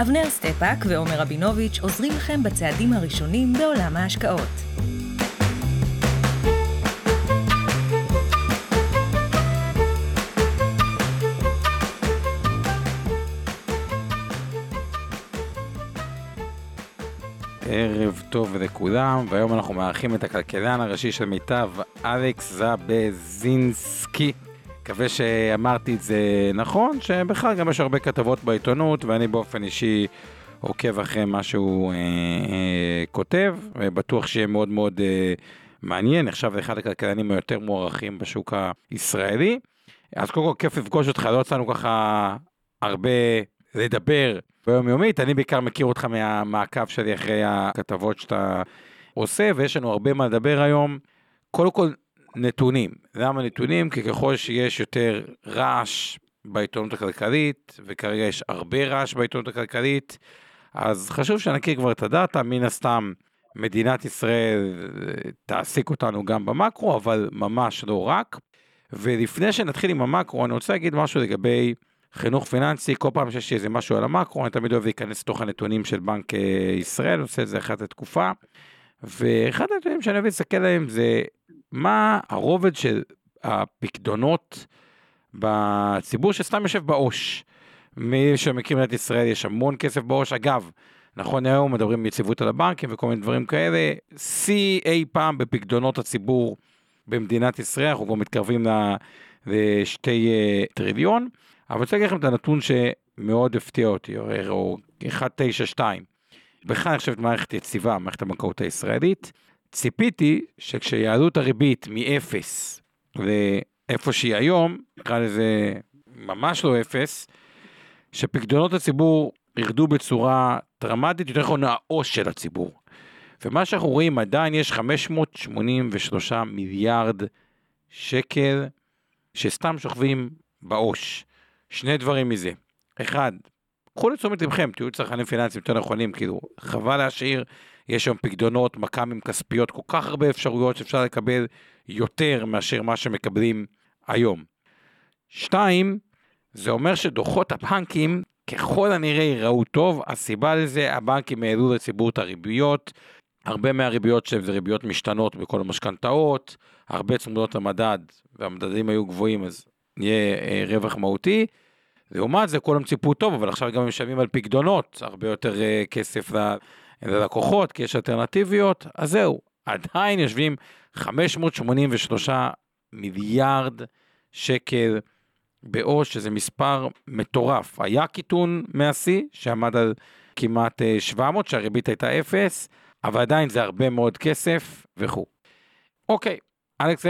אבנר סטפאק ועומר רבינוביץ' עוזרים לכם בצעדים הראשונים בעולם ההשקעות. ערב טוב לכולם, והיום אנחנו מארחים את הכלכלן הראשי של מיטב, אלכס זבזינסקי. מקווה שאמרתי את זה נכון, שבכלל גם יש הרבה כתבות בעיתונות, ואני באופן אישי עוקב אחרי מה שהוא אה, אה, כותב, ובטוח שיהיה מאוד מאוד אה, מעניין, נחשב לאחד הכלכלנים היותר מוערכים בשוק הישראלי. אז קודם כל כיף לפגוש אותך, לא יצא לנו ככה הרבה לדבר ביומיומית, אני בעיקר מכיר אותך מהמעקב שלי אחרי הכתבות שאתה עושה, ויש לנו הרבה מה לדבר היום. קודם כל, נתונים. למה נתונים? כי ככל שיש יותר רעש בעיתונות הכלכלית, וכרגע יש הרבה רעש בעיתונות הכלכלית, אז חשוב שנכיר כבר את הדאטה, מן הסתם מדינת ישראל תעסיק אותנו גם במקרו, אבל ממש לא רק. ולפני שנתחיל עם המקרו, אני רוצה להגיד משהו לגבי חינוך פיננסי, כל פעם שיש לי איזה משהו על המקרו, אני תמיד אוהב להיכנס לתוך הנתונים של בנק אה, ישראל, עושה את זה אחת לתקופה. ואחד הנתונים שאני אוהב להסתכל עליהם זה מה הרובד של הפקדונות בציבור שסתם יושב בעו"ש. מי שמכיר מדינת ישראל יש המון כסף בעו"ש. אגב, נכון היום מדברים יציבות על הבנקים וכל מיני דברים כאלה. שיא אי פעם בפקדונות הציבור במדינת ישראל, אנחנו כבר מתקרבים לשתי אה, טריליון. אבל אני רוצה להגיד לכם את הנתון שמאוד הפתיע אותי, או 192. בכלל אני חושבת מערכת יציבה, מערכת הבנקאות הישראלית. ציפיתי שכשיעלו את הריבית מ-0 לאיפה שהיא היום, נקרא לזה ממש לא 0, שפקדונות הציבור ירדו בצורה דרמטית, יותר נכון העו"ש של הציבור. ומה שאנחנו רואים עדיין יש 583 מיליארד שקל שסתם שוכבים בעו"ש. שני דברים מזה. אחד, קחו לתשומת לבכם, תהיו צרכנים פיננסיים יותר נכונים, כאילו, חבל להשאיר, יש שם פקדונות, מכ"מים כספיות, כל כך הרבה אפשרויות שאפשר לקבל יותר מאשר מה שמקבלים היום. שתיים, זה אומר שדוחות הבנקים ככל הנראה ייראו טוב, הסיבה לזה, הבנקים העלו לציבור את הריביות, הרבה מהריביות שלהם זה ריביות משתנות בכל המשכנתאות, הרבה צמודות למדד, והמדדים היו גבוהים אז יהיה אה, רווח מהותי. לעומת זה כולם ציפו טוב, אבל עכשיו גם הם משלמים על פקדונות, הרבה יותר uh, כסף ללקוחות, כי יש אלטרנטיביות, אז זהו, עדיין יושבים 583 מיליארד שקל בעו"ש, שזה מספר מטורף. היה קיטון מהשיא, שעמד על כמעט 700, אה, שהריבית הייתה 0, אבל עדיין זה הרבה מאוד כסף וכו'. אוקיי, אלכס,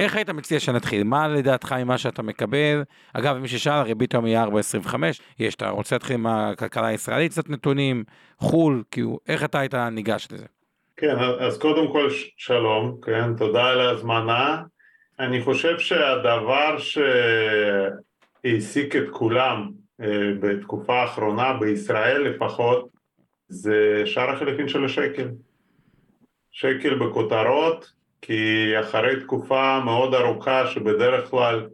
איך היית מציע שנתחיל? מה לדעתך ממה שאתה מקבל? אגב, מי ששאל, הריבית היום היא 4.25, יש, אתה רוצה להתחיל עם הכלכלה הישראלית, קצת נתונים, חו"ל, כאילו, איך אתה היית ניגש לזה? כן, אז קודם כל שלום, כן, תודה על ההזמנה. אני חושב שהדבר שהעסיק את כולם אה, בתקופה האחרונה, בישראל לפחות, זה שער החליפין של השקל. שקל בכותרות, כי אחרי תקופה מאוד ארוכה שבדרך כלל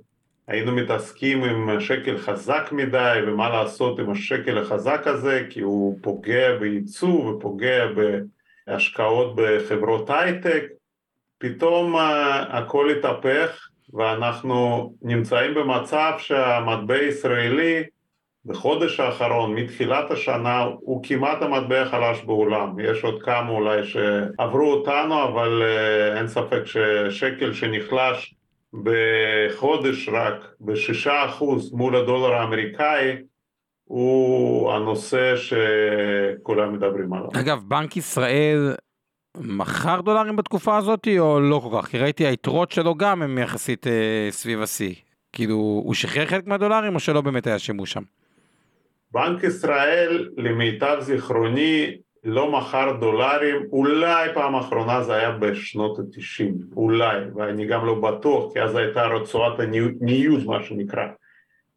היינו מתעסקים עם שקל חזק מדי ומה לעשות עם השקל החזק הזה? כי הוא פוגע בייצוא ופוגע בהשקעות בחברות הייטק. פתאום הכל התהפך ואנחנו נמצאים במצב שהמטבע הישראלי בחודש האחרון, מתחילת השנה, הוא כמעט המטבע החלש בעולם. יש עוד כמה אולי שעברו אותנו, אבל uh, אין ספק ששקל שנחלש בחודש רק בשישה אחוז מול הדולר האמריקאי, הוא הנושא שכולם מדברים עליו. אגב, בנק ישראל מכר דולרים בתקופה הזאת או לא כל כך? כי ראיתי היתרות שלו גם הם יחסית אה, סביב השיא. כאילו, הוא שחרר חלק מהדולרים או שלא באמת היה שימוש שם? בנק ישראל, למיטב זיכרוני, לא מכר דולרים, אולי פעם אחרונה זה היה בשנות התשעים, אולי, ואני גם לא בטוח, כי אז הייתה רצועת הניוז מה שנקרא.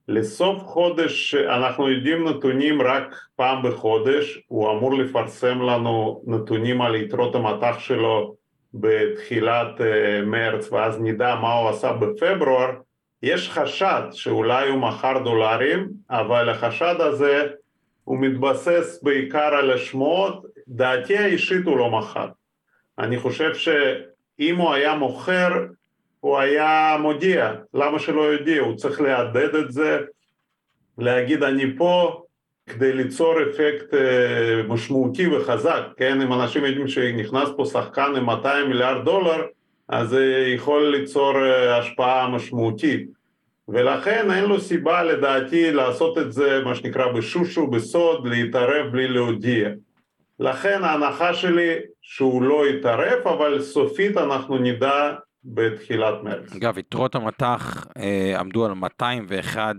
לסוף חודש, אנחנו יודעים נתונים רק פעם בחודש, הוא אמור לפרסם לנו נתונים על יתרות המטח שלו בתחילת אה, מרץ ואז נדע מה הוא עשה בפברואר, יש חשד שאולי הוא מכר דולרים, אבל החשד הזה הוא מתבסס בעיקר על השמועות, דעתי האישית הוא לא מכר. אני חושב שאם הוא היה מוכר, הוא היה מודיע, למה שלא יודיע? הוא צריך להדד את זה, להגיד אני פה, כדי ליצור אפקט אה, משמעותי וחזק, כן? אם אנשים יודעים שנכנס פה שחקן עם 200 מיליארד דולר, אז זה יכול ליצור אה, השפעה משמעותית. ולכן אין לו סיבה לדעתי לעשות את זה, מה שנקרא, בשושו, בסוד, להתערב בלי להודיע. לכן ההנחה שלי שהוא לא יתערב, אבל סופית אנחנו נדע בתחילת מרץ. אגב, יתרות המטח אה, עמדו על 201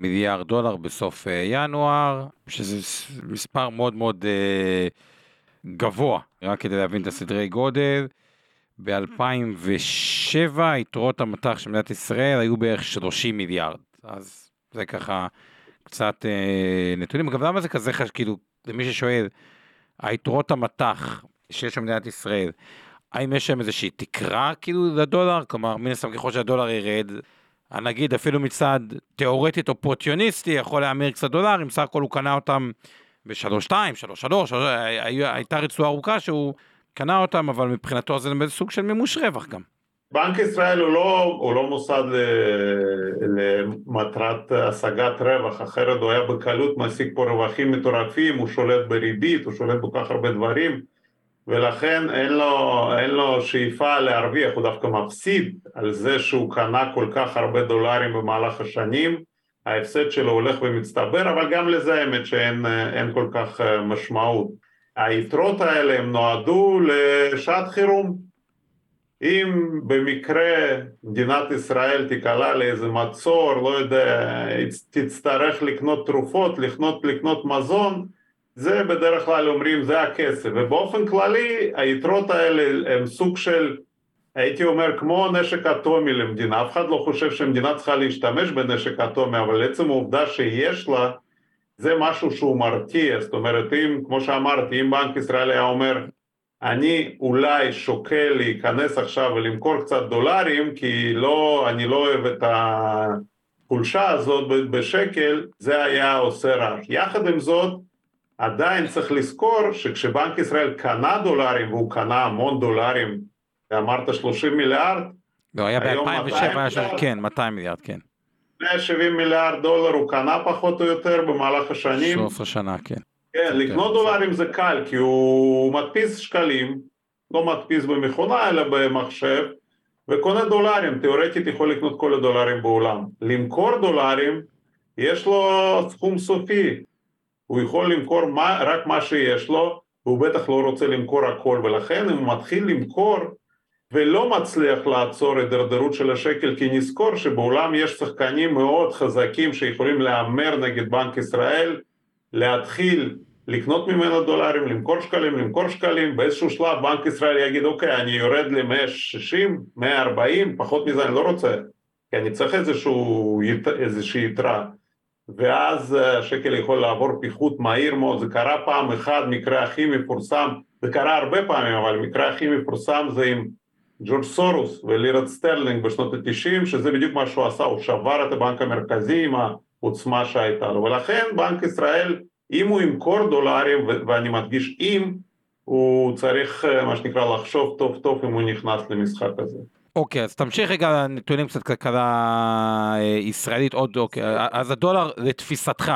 מיליארד דולר בסוף אה, ינואר, שזה מספר מאוד מאוד אה, גבוה, רק כדי להבין את הסדרי גודל. ב-2007 יתרות המטח של מדינת ישראל היו בערך 30 מיליארד, אז זה ככה קצת אה, נתונים. אגב, למה זה כזה חשוב, כאילו, למי ששואל, היתרות המטח שיש במדינת ישראל, האם יש שם איזושהי תקרה כאילו לדולר? כלומר, מן הסתם ככל שהדולר ירד, הנגיד אפילו מצד תיאורטית אופורטיוניסטי יכול להמיר קצת דולרים, סך הכל הוא קנה אותם ב-3.2, 3.3, הייתה רצועה ארוכה שהוא קנה אותם, אבל מבחינתו זה סוג של מימוש רווח גם. בנק ישראל הוא לא, הוא לא מוסד למטרת השגת רווח, אחרת הוא היה בקלות משיג פה רווחים מטורפים, הוא שולט בריבית, הוא שולט בכל כך הרבה דברים, ולכן אין לו, אין לו שאיפה להרוויח, הוא דווקא מפסיד על זה שהוא קנה כל כך הרבה דולרים במהלך השנים, ההפסד שלו הולך ומצטבר, אבל גם לזה האמת שאין כל כך משמעות. היתרות האלה הם נועדו לשעת חירום. אם במקרה מדינת ישראל תיקלע לאיזה מצור, לא יודע, תצטרך לקנות תרופות, לקנות, לקנות מזון, זה בדרך כלל אומרים זה הכסף, ובאופן כללי היתרות האלה הם סוג של, הייתי אומר, כמו נשק אטומי למדינה, אף אחד לא חושב שמדינה צריכה להשתמש בנשק אטומי, אבל עצם העובדה שיש לה זה משהו שהוא מרתיע, זאת אומרת אם, כמו שאמרתי, אם בנק ישראל היה אומר אני אולי שוקל להיכנס עכשיו ולמכור קצת דולרים כי לא, אני לא אוהב את החולשה הזאת בשקל, זה היה עושה רעש. יחד עם זאת, עדיין צריך לזכור שכשבנק ישראל קנה דולרים, והוא קנה המון דולרים, אמרת 30 מיליארד, לא, היה ב-2007, כן, 200 מיליארד, כן. 170 מיליארד דולר הוא קנה פחות או יותר במהלך השנים. 13 שנה, כן. כן, לקנות דולרים זה קל, כי הוא מדפיס שקלים, לא מדפיס במכונה אלא במחשב, וקונה דולרים, תאורטית יכול לקנות כל הדולרים בעולם. למכור דולרים, יש לו סכום סופי, הוא יכול למכור מה, רק מה שיש לו, והוא בטח לא רוצה למכור הכל, ולכן אם הוא מתחיל למכור, ולא מצליח לעצור הידרדרות של השקל כי נזכור שבעולם יש שחקנים מאוד חזקים שיכולים להמר נגד בנק ישראל, להתחיל לקנות ממנו דולרים, למכור שקלים, למכור שקלים, באיזשהו שלב בנק ישראל יגיד אוקיי אני יורד ל-160, 140, פחות מזה אני לא רוצה, כי אני צריך איזשהו, איזושהי יתרה. ואז השקל יכול לעבור פיחות מהיר מאוד, זה קרה פעם אחת, מקרה הכי מפורסם, זה קרה הרבה פעמים אבל המקרה הכי מפורסם זה עם ג'ורג' סורוס ולירה סטרלינג בשנות התשעים, שזה בדיוק מה שהוא עשה, הוא שבר את הבנק המרכזי עם העוצמה שהייתה לו, ולכן בנק ישראל, אם הוא ימכור דולרים, ואני מדגיש אם, הוא צריך מה שנקרא לחשוב טוב טוב אם הוא נכנס למשחק הזה. אוקיי, אז תמשיך רגע נתונים קצת כלכלה אה, ישראלית עוד, אוקיי, אז הדולר לתפיסתך,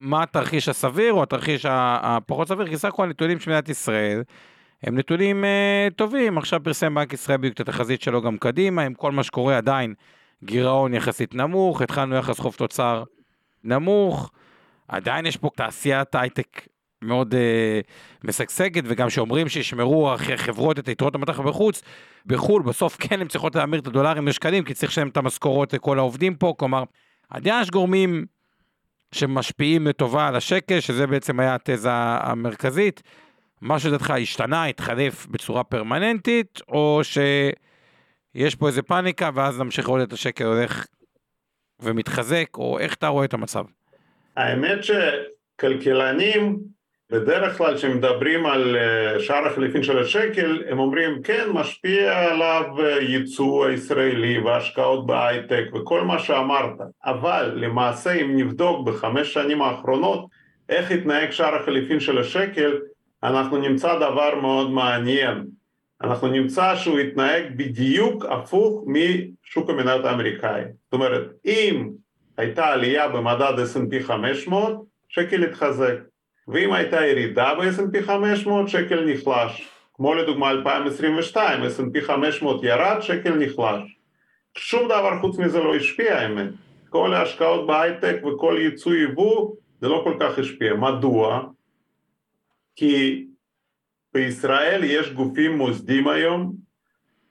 מה התרחיש הסביר או התרחיש הפחות סביר? כי סך הכל הנתונים של מדינת ישראל הם נתונים uh, טובים, עכשיו פרסם בנק ישראל בדיוק את התחזית שלו גם קדימה, עם כל מה שקורה עדיין גירעון יחסית נמוך, התחלנו יחס חוב תוצר נמוך, עדיין יש פה תעשיית הייטק מאוד uh, משגשגת, וגם שאומרים שישמרו חברות את היתרות המטח בחוץ, בחו"ל, בסוף כן הן צריכות להמיר את הדולרים לשקלים, כי צריך לשלם את המשכורות לכל העובדים פה, כלומר, עדיין יש גורמים שמשפיעים לטובה על השקל, שזה בעצם היה התזה המרכזית. משהו לדעתך השתנה, התחלף בצורה פרמננטית, או שיש פה איזה פאניקה ואז נמשיך לראות את השקל הולך ומתחזק, או איך אתה רואה את המצב? האמת שכלכלנים בדרך כלל כשמדברים על אה, שער החליפין של השקל הם אומרים כן משפיע עליו אה, ייצוא הישראלי והשקעות בהייטק וכל מה שאמרת אבל למעשה אם נבדוק בחמש שנים האחרונות איך התנהג שער החליפין של השקל אנחנו נמצא דבר מאוד מעניין. אנחנו נמצא שהוא התנהג בדיוק הפוך משוק המניות האמריקאי. זאת אומרת אם הייתה עלייה במדד S&P 500 שקל התחזק. ואם הייתה ירידה ב-S&P 500 שקל נחלש. כמו לדוגמה 2022 S&P 500 ירד שקל נחלש. שום דבר חוץ מזה לא השפיע האמת. כל ההשקעות בהייטק וכל ייצוא יבוא זה לא כל כך השפיע. מדוע? כי בישראל יש גופים מוסדים היום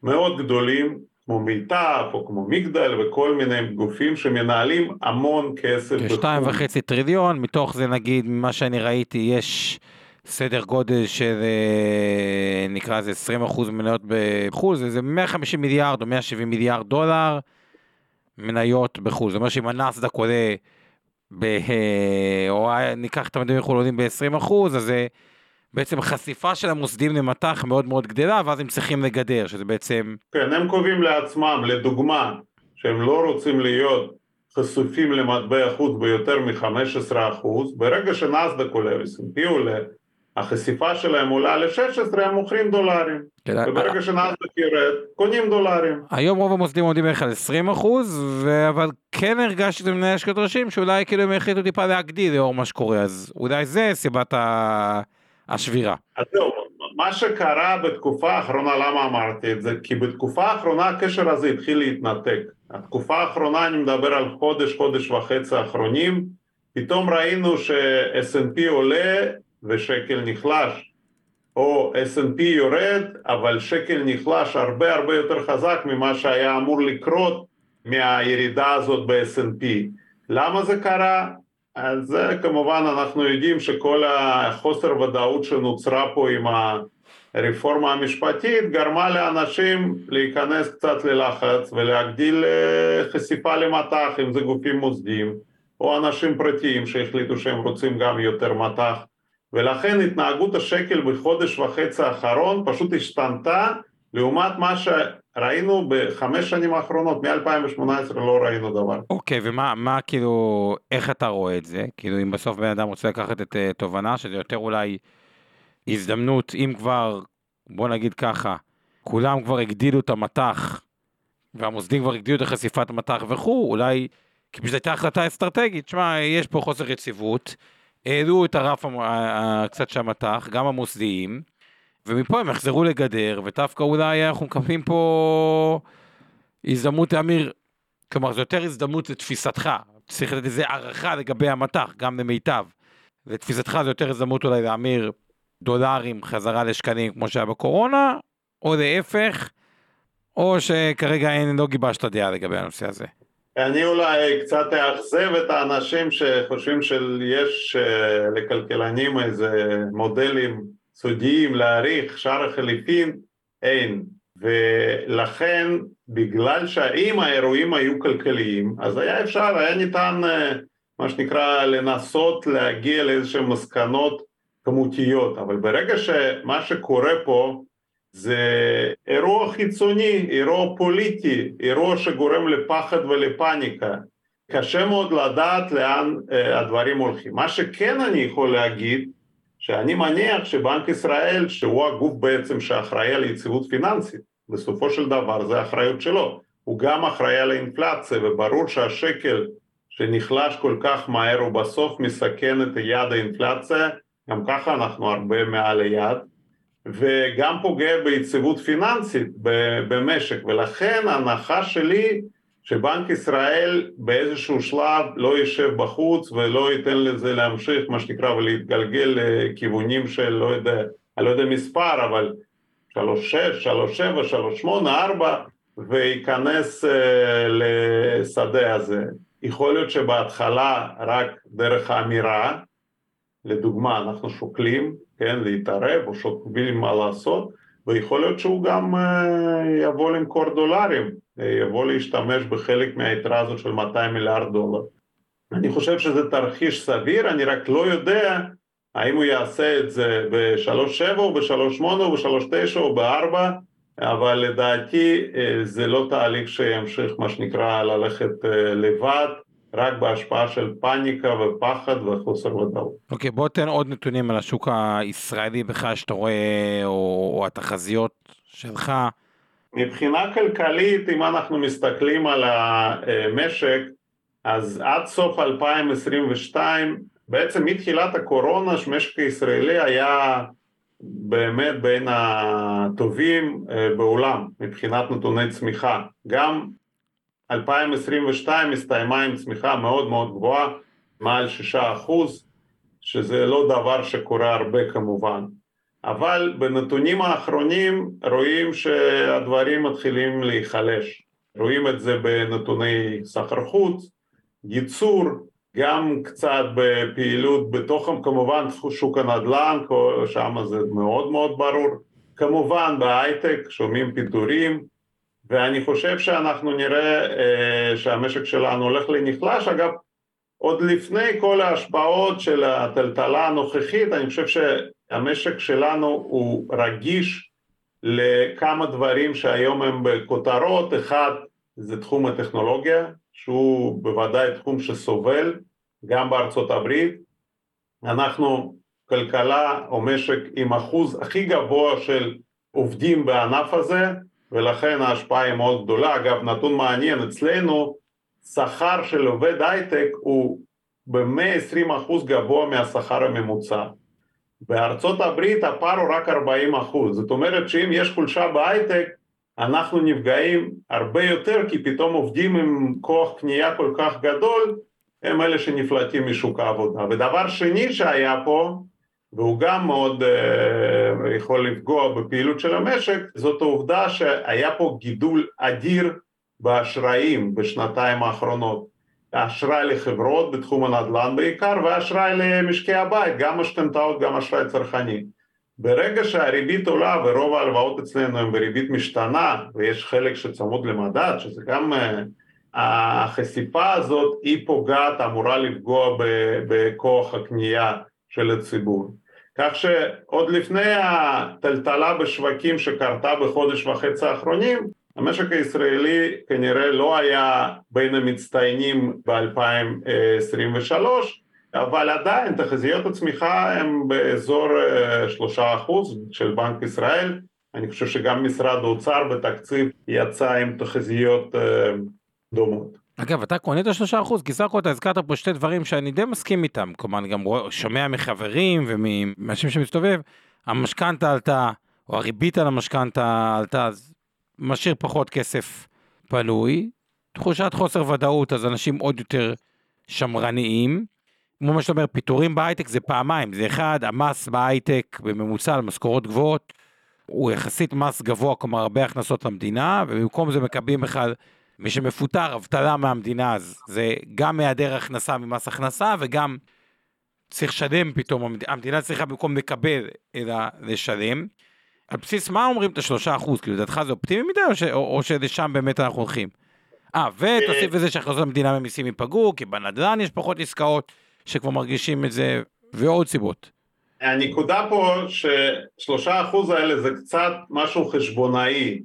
מאוד גדולים כמו מיטב או כמו מגדל וכל מיני גופים שמנהלים המון כסף. כשתיים וחצי טריליון, מתוך זה נגיד, ממה שאני ראיתי, יש סדר גודל של אה, נקרא לזה 20% מניות בחו"ל, זה 150 מיליארד או 170 מיליארד דולר מניות בחו"ל. זאת אומרת שאם הנסדק עולה, ב, אה, או ניקח את המדעים מחו"ל עולים ב-20%, אז זה... בעצם חשיפה של המוסדים למטח מאוד מאוד גדלה, ואז הם צריכים לגדר, שזה בעצם... כן, הם קובעים לעצמם, לדוגמה, שהם לא רוצים להיות חשופים למטבע חוץ ביותר מ-15%, ברגע שנסדק עולה ו-S&P עולה, החשיפה שלהם עולה ל-16, הם מוכרים דולרים. כן, וברגע שנסדק ירד, קונים דולרים. היום רוב המוסדים עומדים בערך על 20 אבל כן הרגשתי את מנהל השקעות ראשים שאולי כאילו הם החליטו טיפה להגדיל לאור מה שקורה, אז אולי זה סיבת ה... השבירה. אז זהו, מה שקרה בתקופה האחרונה, למה אמרתי את זה? כי בתקופה האחרונה הקשר הזה התחיל להתנתק. התקופה האחרונה, אני מדבר על חודש, חודש וחצי האחרונים, פתאום ראינו ש-S&P עולה ושקל נחלש, או S&P יורד, אבל שקל נחלש הרבה הרבה יותר חזק ממה שהיה אמור לקרות מהירידה הזאת ב-S&P. למה זה קרה? אז זה כמובן אנחנו יודעים שכל החוסר ודאות שנוצרה פה עם הרפורמה המשפטית גרמה לאנשים להיכנס קצת ללחץ ולהגדיל אה, חשיפה למטח אם זה גופים מוסדיים או אנשים פרטיים שהחליטו שהם רוצים גם יותר מטח ולכן התנהגות השקל בחודש וחצי האחרון פשוט השתנתה לעומת מה ראינו בחמש שנים האחרונות, מ-2018 לא ראינו דבר. אוקיי, okay, ומה, מה כאילו, איך אתה רואה את זה? כאילו, אם בסוף בן אדם רוצה לקחת את uh, תובנה, שזה יותר אולי הזדמנות, אם כבר, בוא נגיד ככה, כולם כבר הגדילו את המטח, והמוסדים כבר הגדילו את חשיפת המטח וכו', אולי, כי פשוט הייתה החלטה אסטרטגית, שמע, יש פה חוסר יציבות, העלו את הרף קצת של המטח, גם המוסדיים, ומפה הם יחזרו לגדר, ודווקא אולי אנחנו מקבלים פה הזדמנות להמיר, כלומר זו יותר הזדמנות לתפיסתך, צריך לתת איזה הערכה לגבי המטח, גם למיטב. לתפיסתך זו יותר הזדמנות אולי להמיר דולרים חזרה לשקלים כמו שהיה בקורונה, או להפך, או שכרגע אין, לא גיבשת דעה לגבי הנושא הזה. אני אולי קצת אאכזב את האנשים שחושבים שיש אה, לכלכלנים איזה מודלים סודיים להעריך שער החליפין, אין. ולכן בגלל שאם האירועים היו כלכליים אז היה אפשר, היה ניתן אה, מה שנקרא לנסות להגיע לאיזשהן מסקנות כמותיות, אבל ברגע שמה שקורה פה זה אירוע חיצוני, אירוע פוליטי, אירוע שגורם לפחד ולפאניקה, קשה מאוד לדעת לאן אה, הדברים הולכים. מה שכן אני יכול להגיד שאני מניח שבנק ישראל, שהוא הגוף בעצם שאחראי על יציבות פיננסית, בסופו של דבר זה האחריות שלו, הוא גם אחראי על האינפלציה, וברור שהשקל שנחלש כל כך מהר הוא בסוף מסכן את יעד האינפלציה, גם ככה אנחנו הרבה מעל היעד, וגם פוגע ביציבות פיננסית במשק, ולכן ההנחה שלי שבנק ישראל באיזשהו שלב לא יישב בחוץ ולא ייתן לזה להמשיך מה שנקרא ולהתגלגל לכיוונים של לא יודע, אני לא יודע מספר אבל שלוש שש, שלוש שבע, שלוש שמונה, ארבע וייכנס uh, לשדה הזה. יכול להיות שבהתחלה רק דרך האמירה, לדוגמה אנחנו שוקלים כן, להתערב או שוקלים מה לעשות ויכול להיות שהוא גם יבוא למכור דולרים, יבוא להשתמש בחלק מהיתרה הזאת של 200 מיליארד דולר. אני חושב שזה תרחיש סביר, אני רק לא יודע האם הוא יעשה את זה ב-3.7 או ב-3.8 או ב-3.9 או ב-4, אבל לדעתי זה לא תהליך שימשיך מה שנקרא ללכת לבד, רק בהשפעה של פאניקה ופחד וחוסר ודאות. אוקיי, okay, בוא תן עוד נתונים על השוק הישראלי בכלל שאתה רואה, או, או התחזיות שלך. מבחינה כלכלית, אם אנחנו מסתכלים על המשק, אז עד סוף 2022, בעצם מתחילת הקורונה, שמשק הישראלי היה באמת בין הטובים בעולם מבחינת נתוני צמיחה. גם 2022 הסתיימה עם צמיחה מאוד מאוד גבוהה, מעל שישה אחוז, שזה לא דבר שקורה הרבה כמובן. אבל בנתונים האחרונים רואים שהדברים מתחילים להיחלש. רואים את זה בנתוני סחר חוץ, ייצור, גם קצת בפעילות בתוך כמובן שוק הנדל"ן, שם זה מאוד מאוד ברור. כמובן בהייטק שומעים פיטורים, ואני חושב שאנחנו נראה אה, שהמשק שלנו הולך לנחלש, אגב עוד לפני כל ההשפעות של הטלטלה הנוכחית, אני חושב שהמשק שלנו הוא רגיש לכמה דברים שהיום הם בכותרות, אחד זה תחום הטכנולוגיה, שהוא בוודאי תחום שסובל גם בארצות הברית, אנחנו כלכלה או משק עם אחוז הכי גבוה של עובדים בענף הזה, ולכן ההשפעה היא מאוד גדולה. אגב, נתון מעניין, אצלנו שכר של עובד הייטק הוא ב-120% גבוה מהשכר הממוצע. בארצות הברית הפער הוא רק 40%, זאת אומרת שאם יש חולשה בהייטק, אנחנו נפגעים הרבה יותר, כי פתאום עובדים עם כוח קנייה כל כך גדול, הם אלה שנפלטים משוק העבודה. ודבר שני שהיה פה, והוא גם מאוד uh, יכול לפגוע בפעילות של המשק, זאת העובדה שהיה פה גידול אדיר באשראים בשנתיים האחרונות. אשראי לחברות בתחום הנדל"ן בעיקר, ואשראי למשקי הבית, גם משכנתאות, גם אשראי צרכני. ברגע שהריבית עולה ורוב ההלוואות אצלנו הן בריבית משתנה, ויש חלק שצמוד למדד, שזה גם... Uh, החשיפה הזאת היא פוגעת, אמורה לפגוע בכוח הקנייה של הציבור. כך שעוד לפני הטלטלה בשווקים שקרתה בחודש וחצי האחרונים, המשק הישראלי כנראה לא היה בין המצטיינים ב-2023, אבל עדיין תחזיות הצמיחה הן באזור אה, שלושה אחוז של בנק ישראל, אני חושב שגם משרד האוצר בתקציב יצא עם תחזיות אה, דומות. אגב, אתה קונה את השלושה אחוז, כי סך הכל אתה הזכרת פה שתי דברים שאני די מסכים איתם, כלומר, אני גם שומע מחברים ומאנשים שמסתובב, המשכנתה עלתה, או הריבית על המשכנתה עלתה, אז משאיר פחות כסף פנוי, תחושת חוסר ודאות, אז אנשים עוד יותר שמרניים. כמו מה שאתה אומר, פיטורים בהייטק זה פעמיים, זה אחד, המס בהייטק בממוצע על משכורות גבוהות, הוא יחסית מס גבוה, כלומר הרבה הכנסות למדינה, ובמקום זה מקבלים בכלל מי שמפוטר, אבטלה מהמדינה, אז זה גם היעדר הכנסה ממס הכנסה, וגם צריך לשלם פתאום, המדינה צריכה במקום לקבל, אלא לשלם. על בסיס מה אומרים את השלושה אחוז? כאילו, לדעתך זה אופטימי מדי, או, ש, או, או שלשם באמת אנחנו הולכים? אה, ותוסיף לזה שהכנסות המדינה ממיסים ייפגעו, כי בנדל"ן יש פחות עסקאות שכבר מרגישים את זה, ועוד סיבות. הנקודה פה ששלושה אחוז האלה זה קצת משהו חשבונאי.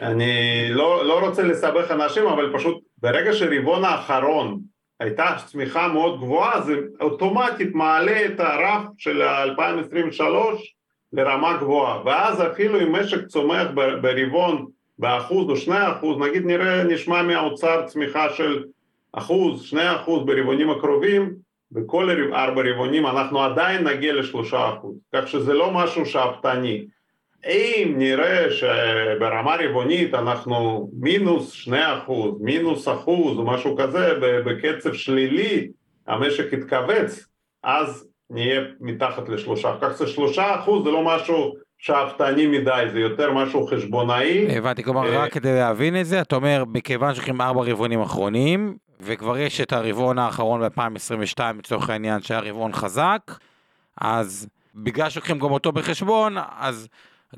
אני לא, לא רוצה לסבך אנשים, אבל פשוט ברגע שרבעון האחרון הייתה צמיחה מאוד גבוהה, זה אוטומטית מעלה את הרף של 2023 לרמה גבוהה, ואז אפילו אם משק צומח ברבעון באחוז או שני אחוז, נגיד נראה, נשמע מהאוצר צמיחה של אחוז, שני אחוז ברבעונים הקרובים, בכל ארבע רבעונים אנחנו עדיין נגיע לשלושה אחוז, כך שזה לא משהו שאפתני. אם נראה שברמה רבעונית אנחנו מינוס שני אחוז, מינוס אחוז או משהו כזה בקצב שלילי, המשק יתכווץ, אז נהיה מתחת לשלושה. כך שלושה אחוז זה לא משהו שאפתני מדי, זה יותר משהו חשבונאי. הבנתי, כלומר אה, רק כדי להבין את זה, אתה אומר, מכיוון שהולכים ארבע רבעונים אחרונים, וכבר יש את הרבעון האחרון ב-2022 לצורך העניין שהיה רבעון חזק, אז בגלל שלוקחים גם אותו בחשבון, אז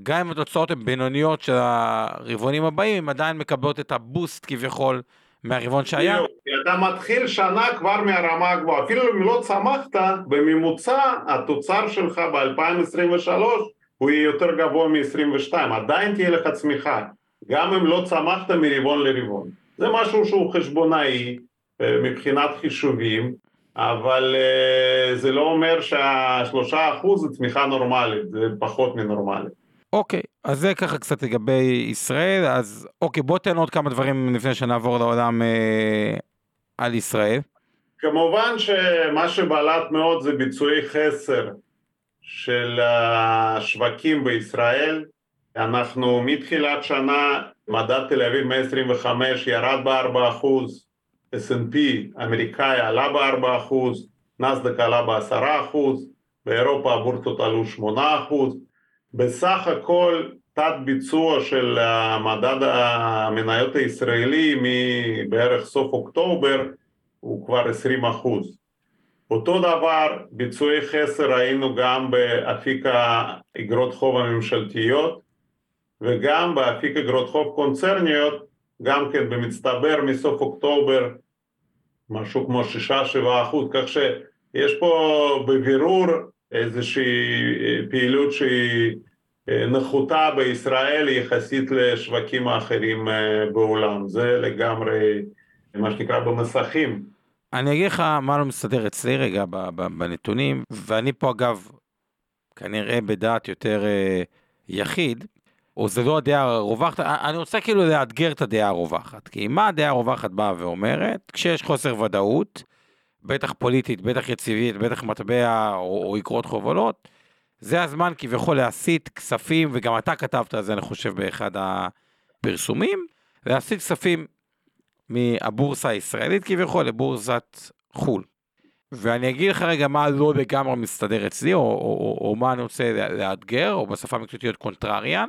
גם אם התוצאות הן בינוניות של הרבעונים הבאים, הן עדיין מקבלות את הבוסט כביכול מהרבעון שהיה. אתה מתחיל שנה כבר מהרמה הגבוהה, אפילו אם לא צמחת, בממוצע התוצר שלך ב-2023 הוא יהיה יותר גבוה מ-22, עדיין תהיה לך צמיחה, גם אם לא צמחת מרבעון לרבעון. זה משהו שהוא חשבונאי אה, מבחינת חישובים, אבל אה, זה לא אומר שהשלושה אחוז זה צמיחה נורמלית, זה פחות מנורמלית. אוקיי, אז זה ככה קצת לגבי ישראל, אז אוקיי, בוא תן עוד כמה דברים לפני שנעבור לעולם אה, על ישראל. כמובן שמה שבלט מאוד זה ביצועי חסר של השווקים בישראל. אנחנו מתחילת שנה, מדד תל אביב 125 ירד ב-4%, S&P אמריקאי עלה ב-4%, נסדק עלה ב-10%, באירופה הבורסות עלו 8%, בסך הכל תת ביצוע של מדד המניות הישראלי מבערך סוף אוקטובר הוא כבר 20 אחוז. אותו דבר ביצועי חסר ראינו גם באפיק האגרות חוב הממשלתיות וגם באפיק אגרות חוב קונצרניות גם כן במצטבר מסוף אוקטובר משהו כמו 6-7 אחוז כך שיש פה בבירור איזושהי אה, פעילות שהיא אה, נחותה בישראל יחסית לשווקים האחרים אה, בעולם, זה לגמרי מה שנקרא במסכים. אני אגיד לך מה לא מסתדר אצלי רגע בנתונים, ואני פה אגב כנראה בדעת יותר יחיד, או זה לא הדעה הרווחת, אני רוצה כאילו לאתגר את הדעה הרווחת, כי מה הדעה הרווחת באה ואומרת? כשיש חוסר ודאות, בטח פוליטית, בטח יציבית, בטח מטבע או, או יקרות חובלות, זה הזמן כביכול להסיט כספים, וגם אתה כתבת על זה, אני חושב, באחד הפרסומים, להסיט כספים מהבורסה הישראלית כביכול לבורסת חו"ל. ואני אגיד לך רגע מה לא לגמרי מסתדר אצלי, או, או, או, או מה אני רוצה לאתגר, או בשפה המקצועית להיות קונטרריאן,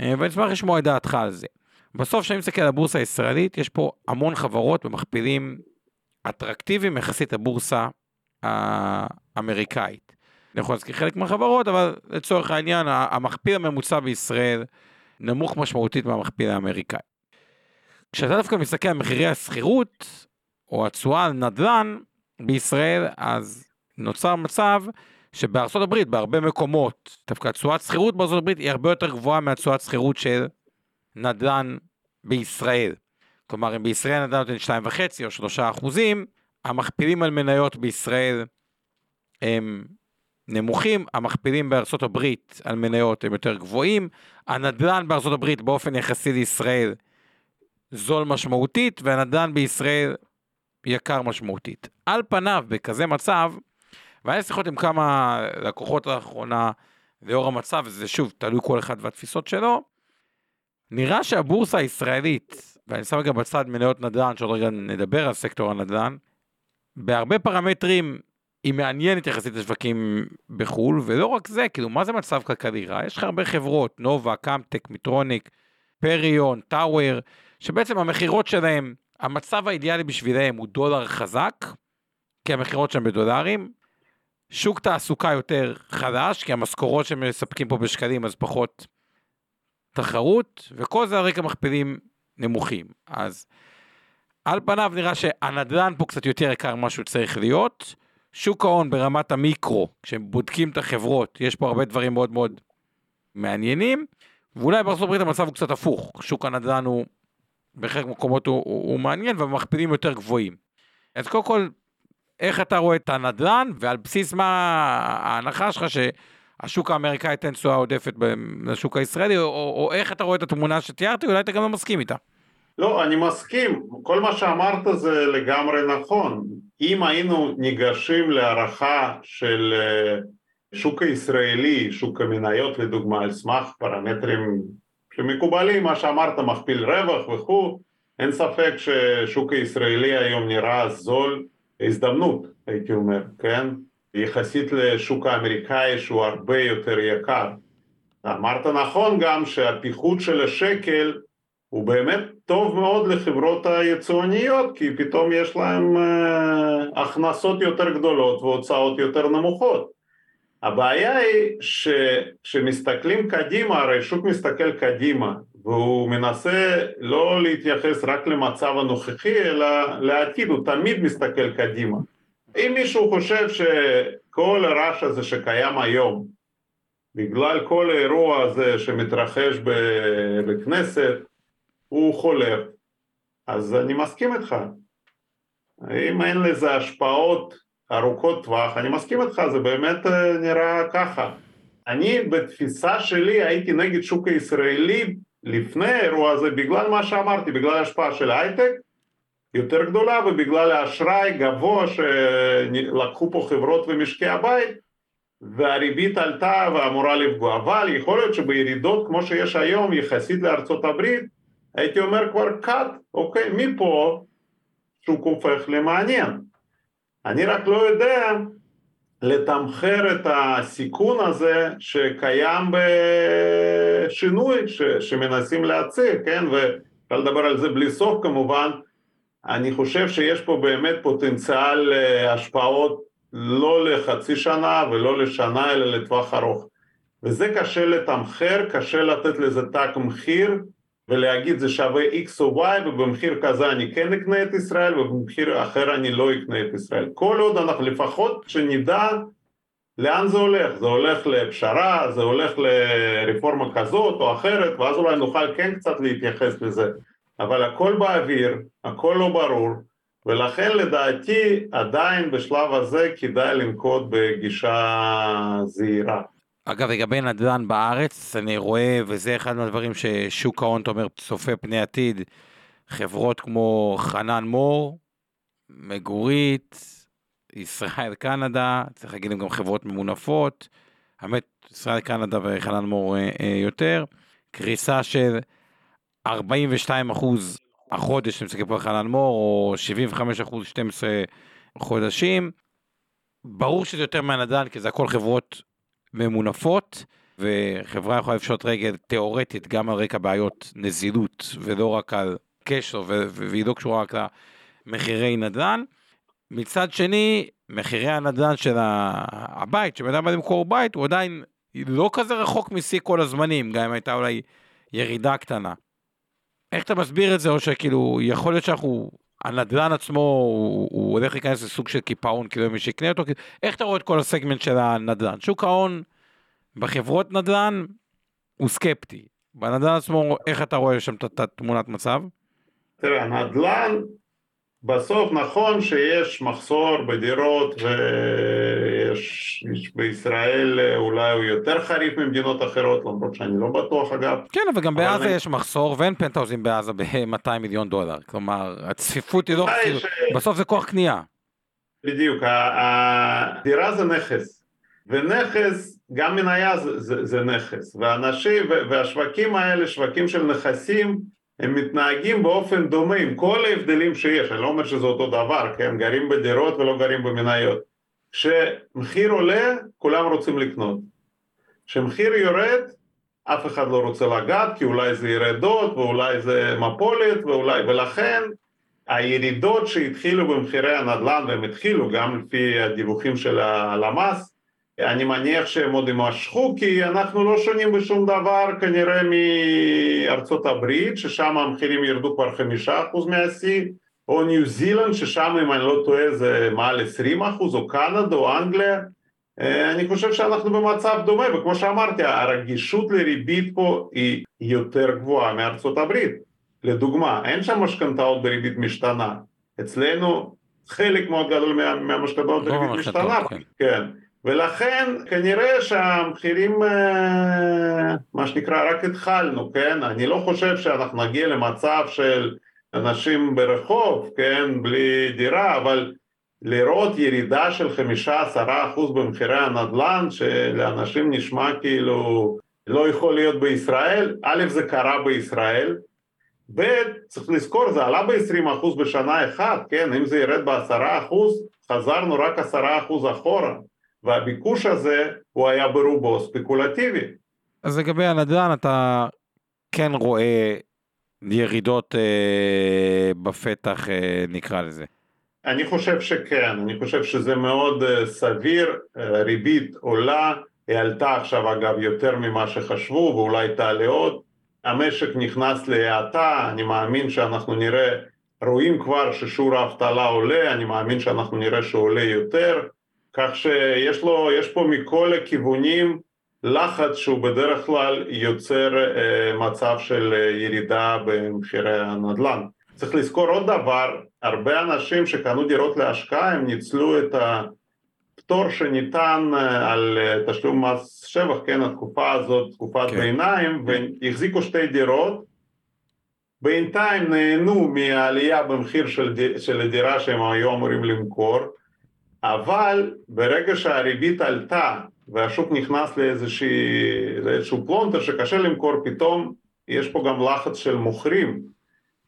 אה, ואני אשמח לשמוע את דעתך על זה. בסוף, כשאני מסתכל על הבורסה הישראלית, יש פה המון חברות במכפילים אטרקטיביים יחסית לבורסה האמריקאית. אני יכול להזכיר חלק מהחברות, אבל לצורך העניין, המכפיל הממוצע בישראל נמוך משמעותית מהמכפיל האמריקאי. כשאתה דווקא מסתכל על מחירי השכירות, או התשואה על נדל"ן בישראל, אז נוצר מצב שבארצות הברית, בהרבה מקומות, דווקא תשואת שכירות בארצות הברית היא הרבה יותר גבוהה מהתשואת שכירות של נדל"ן בישראל. כלומר, אם בישראל נדל"ן נותן 2.5 או 3 אחוזים, המכפילים על מניות בישראל הם נמוכים, המכפילים בארצות הברית על מניות הם יותר גבוהים, הנדל"ן בארצות הברית באופן יחסי לישראל זול משמעותית, והנדל"ן בישראל יקר משמעותית. על פניו, בכזה מצב, והיה שיחות עם כמה לקוחות לאחרונה, לאור המצב, וזה שוב, תלוי כל אחד והתפיסות שלו, נראה שהבורסה הישראלית, ואני שם רגע בצד מניות נדל"ן, שעוד רגע נדבר על סקטור הנדל"ן, בהרבה פרמטרים היא מעניינת יחסית לשווקים בחו"ל, ולא רק זה, כאילו, מה זה מצב כלכלי רע? יש לך הרבה חברות, נובה, קאמטק, מיטרוניק, פריון, טאוור, שבעצם המכירות שלהם, המצב האידיאלי בשבילם הוא דולר חזק, כי המכירות שלהם בדולרים, שוק תעסוקה יותר חדש, כי המשכורות שהם מספקים פה בשקלים אז פחות תחרות, וכל זה על רקע מכפילים נמוכים. אז על פניו נראה שהנדל"ן פה קצת יותר יקר ממה שהוא צריך להיות. שוק ההון ברמת המיקרו, כשהם בודקים את החברות, יש פה הרבה דברים מאוד מאוד מעניינים, ואולי הברית המצב הוא קצת הפוך, שוק הנדל"ן הוא בחלק מהמקומות הוא, הוא, הוא מעניין והמכפילים יותר גבוהים. אז קודם כל, איך אתה רואה את הנדל"ן, ועל בסיס מה ההנחה שלך שהשוק האמריקאי ייתן תשואה עודפת לשוק הישראלי, או, או, או איך אתה רואה את התמונה שתיארתי, אולי אתה גם לא מסכים איתה. לא, אני מסכים, כל מה שאמרת זה לגמרי נכון. אם היינו ניגשים להערכה של אה, שוק הישראלי, שוק המניות לדוגמה, על סמך פרמטרים שמקובלים, מה שאמרת, מכפיל רווח וכו', אין ספק ששוק הישראלי היום נראה זול, הזדמנות הייתי אומר, כן? יחסית לשוק האמריקאי שהוא הרבה יותר יקר. אמרת נכון גם שהפיחות של השקל הוא באמת טוב מאוד לחברות היצואניות כי פתאום יש להם uh, הכנסות יותר גדולות והוצאות יותר נמוכות הבעיה היא שכשמסתכלים קדימה, הרי שוק מסתכל קדימה, והוא מנסה לא להתייחס רק למצב הנוכחי, אלא לעתיד, הוא תמיד מסתכל קדימה. אם מישהו חושב שכל הרעש הזה שקיים היום, בגלל כל האירוע הזה שמתרחש בכנסת, הוא חולף, אז אני מסכים איתך. אם אין לזה השפעות ארוכות טווח, אני מסכים איתך, זה באמת אה, נראה ככה. אני בתפיסה שלי הייתי נגד שוק הישראלי לפני האירוע הזה בגלל מה שאמרתי, בגלל ההשפעה של הייטק יותר גדולה ובגלל האשראי גבוה שלקחו פה חברות ומשקי הבית והריבית עלתה ואמורה לפגוע, אבל יכול להיות שבירידות כמו שיש היום יחסית לארצות הברית הייתי אומר כבר cut, אוקיי, מפה שוק הופך למעניין. אני רק לא יודע לתמחר את הסיכון הזה שקיים בשינוי ש, שמנסים להציג, כן, ואפשר לדבר על זה בלי סוף כמובן, אני חושב שיש פה באמת פוטנציאל אה, השפעות לא לחצי שנה ולא לשנה אלא לטווח ארוך. וזה קשה לתמחר, קשה לתת לזה תג מחיר ולהגיד זה שווה X או Y ובמחיר כזה אני כן אקנה את ישראל ובמחיר אחר אני לא אקנה את ישראל. כל עוד אנחנו לפחות שנדע לאן זה הולך, זה הולך לפשרה, זה הולך לרפורמה כזאת או אחרת ואז אולי נוכל כן קצת להתייחס לזה אבל הכל באוויר, הכל לא ברור ולכן לדעתי עדיין בשלב הזה כדאי לנקוט בגישה זהירה. אגב, לגבי נדל"ן בארץ, אני רואה, וזה אחד מהדברים ששוק ההון, אתה אומר, צופה פני עתיד, חברות כמו חנן מור, מגורית, ישראל קנדה, צריך להגיד גם חברות ממונפות, האמת, ישראל קנדה וחנן מור אה, אה, יותר, קריסה של 42 אחוז החודש, מסתכל פה חנן מור, או 75 אחוז 12 חודשים. ברור שזה יותר מהנדל"ן, כי זה הכל חברות ממונפות, וחברה יכולה לפשוט רגל תיאורטית גם על רקע בעיות נזילות, ולא רק על קשר, והיא לא קשורה רק למחירי נדל"ן. מצד שני, מחירי הנדל"ן של הבית, שבן אדם בא למכור בית, הוא עדיין לא כזה רחוק משיא כל הזמנים, גם אם הייתה אולי ירידה קטנה. איך אתה מסביר את זה, או שכאילו, יכול להיות שאנחנו, הנדל"ן עצמו, הוא, הוא הולך להיכנס לסוג של קיפאון, כאילו מי שיקנה אותו, כאילו, איך אתה רואה את כל הסגמנט של הנדל"ן? שוק ההון בחברות נדל"ן הוא סקפטי. בנדל"ן עצמו, איך אתה רואה שם את התמונת מצב? תראה, הנדל"ן בסוף נכון שיש מחסור בדירות ויש בישראל אולי הוא יותר חריף ממדינות אחרות למרות שאני לא בטוח אגב. כן אבל גם בעזה אני... יש מחסור ואין פנטהאוזים בעזה ב-200 מיליון דולר כלומר הצפיפות היא לא, כאילו, ש... בסוף זה כוח קנייה. בדיוק, הדירה זה נכס ונכס גם מניה זה, זה, זה נכס ואנשים והשווקים האלה שווקים של נכסים הם מתנהגים באופן דומה עם כל ההבדלים שיש, אני לא אומר שזה אותו דבר, כן, גרים בדירות ולא גרים במניות. כשמחיר עולה, כולם רוצים לקנות. כשמחיר יורד, אף אחד לא רוצה לגעת, כי אולי זה ירדות, ואולי זה מפולת, ואולי, ולכן הירידות שהתחילו במחירי הנדל"ן, והם התחילו גם לפי הדיווחים של הלמ"ס, אני מניח שהם עוד יימשכו כי אנחנו לא שונים בשום דבר כנראה מארצות הברית ששם המחירים ירדו כבר חמישה אחוז מהשיא או ניו זילנד ששם אם אני לא טועה זה מעל עשרים אחוז או קנדה או אנגליה. אה, אני חושב שאנחנו במצב דומה וכמו שאמרתי הרגישות לריבית פה היא יותר גבוהה מארצות הברית. לדוגמה אין שם משכנתאות בריבית משתנה. אצלנו חלק מאוד גדול מהמשכנתאות בריבית משתנה כן. כן ולכן כנראה שהמחירים, אה, מה שנקרא, רק התחלנו, כן? אני לא חושב שאנחנו נגיע למצב של אנשים ברחוב, כן? בלי דירה, אבל לראות ירידה של חמישה עשרה אחוז במחירי הנדל"ן, שלאנשים נשמע כאילו לא יכול להיות בישראל, א', זה קרה בישראל, ב', צריך לזכור, זה עלה ב-20% בשנה אחת, כן? אם זה ירד ב-10%, חזרנו רק 10% אחורה. והביקוש הזה הוא היה ברובו ספקולטיבי. אז לגבי הנדל"ן אתה כן רואה ירידות אה, בפתח אה, נקרא לזה. אני חושב שכן, אני חושב שזה מאוד uh, סביר, uh, ריבית עולה, היא עלתה עכשיו אגב יותר ממה שחשבו ואולי תעלה עוד, המשק נכנס להאטה, אני מאמין שאנחנו נראה, רואים כבר ששיעור האבטלה עולה, אני מאמין שאנחנו נראה שעולה יותר, כך שיש לו, יש פה מכל הכיוונים לחץ שהוא בדרך כלל יוצר uh, מצב של uh, ירידה במחירי הנדל"ן. צריך לזכור עוד דבר, הרבה אנשים שקנו דירות להשקעה הם ניצלו את הפטור שניתן אה, על אה, תשלום מס שבח, כן, התקופה הזאת, תקופת כן. ביניים, והחזיקו שתי דירות, בינתיים נהנו מהעלייה במחיר של, של הדירה שהם היו אמורים למכור, אבל ברגע שהריבית עלתה והשוק נכנס לאיזשהו פלונטר שקשה למכור, פתאום יש פה גם לחץ של מוכרים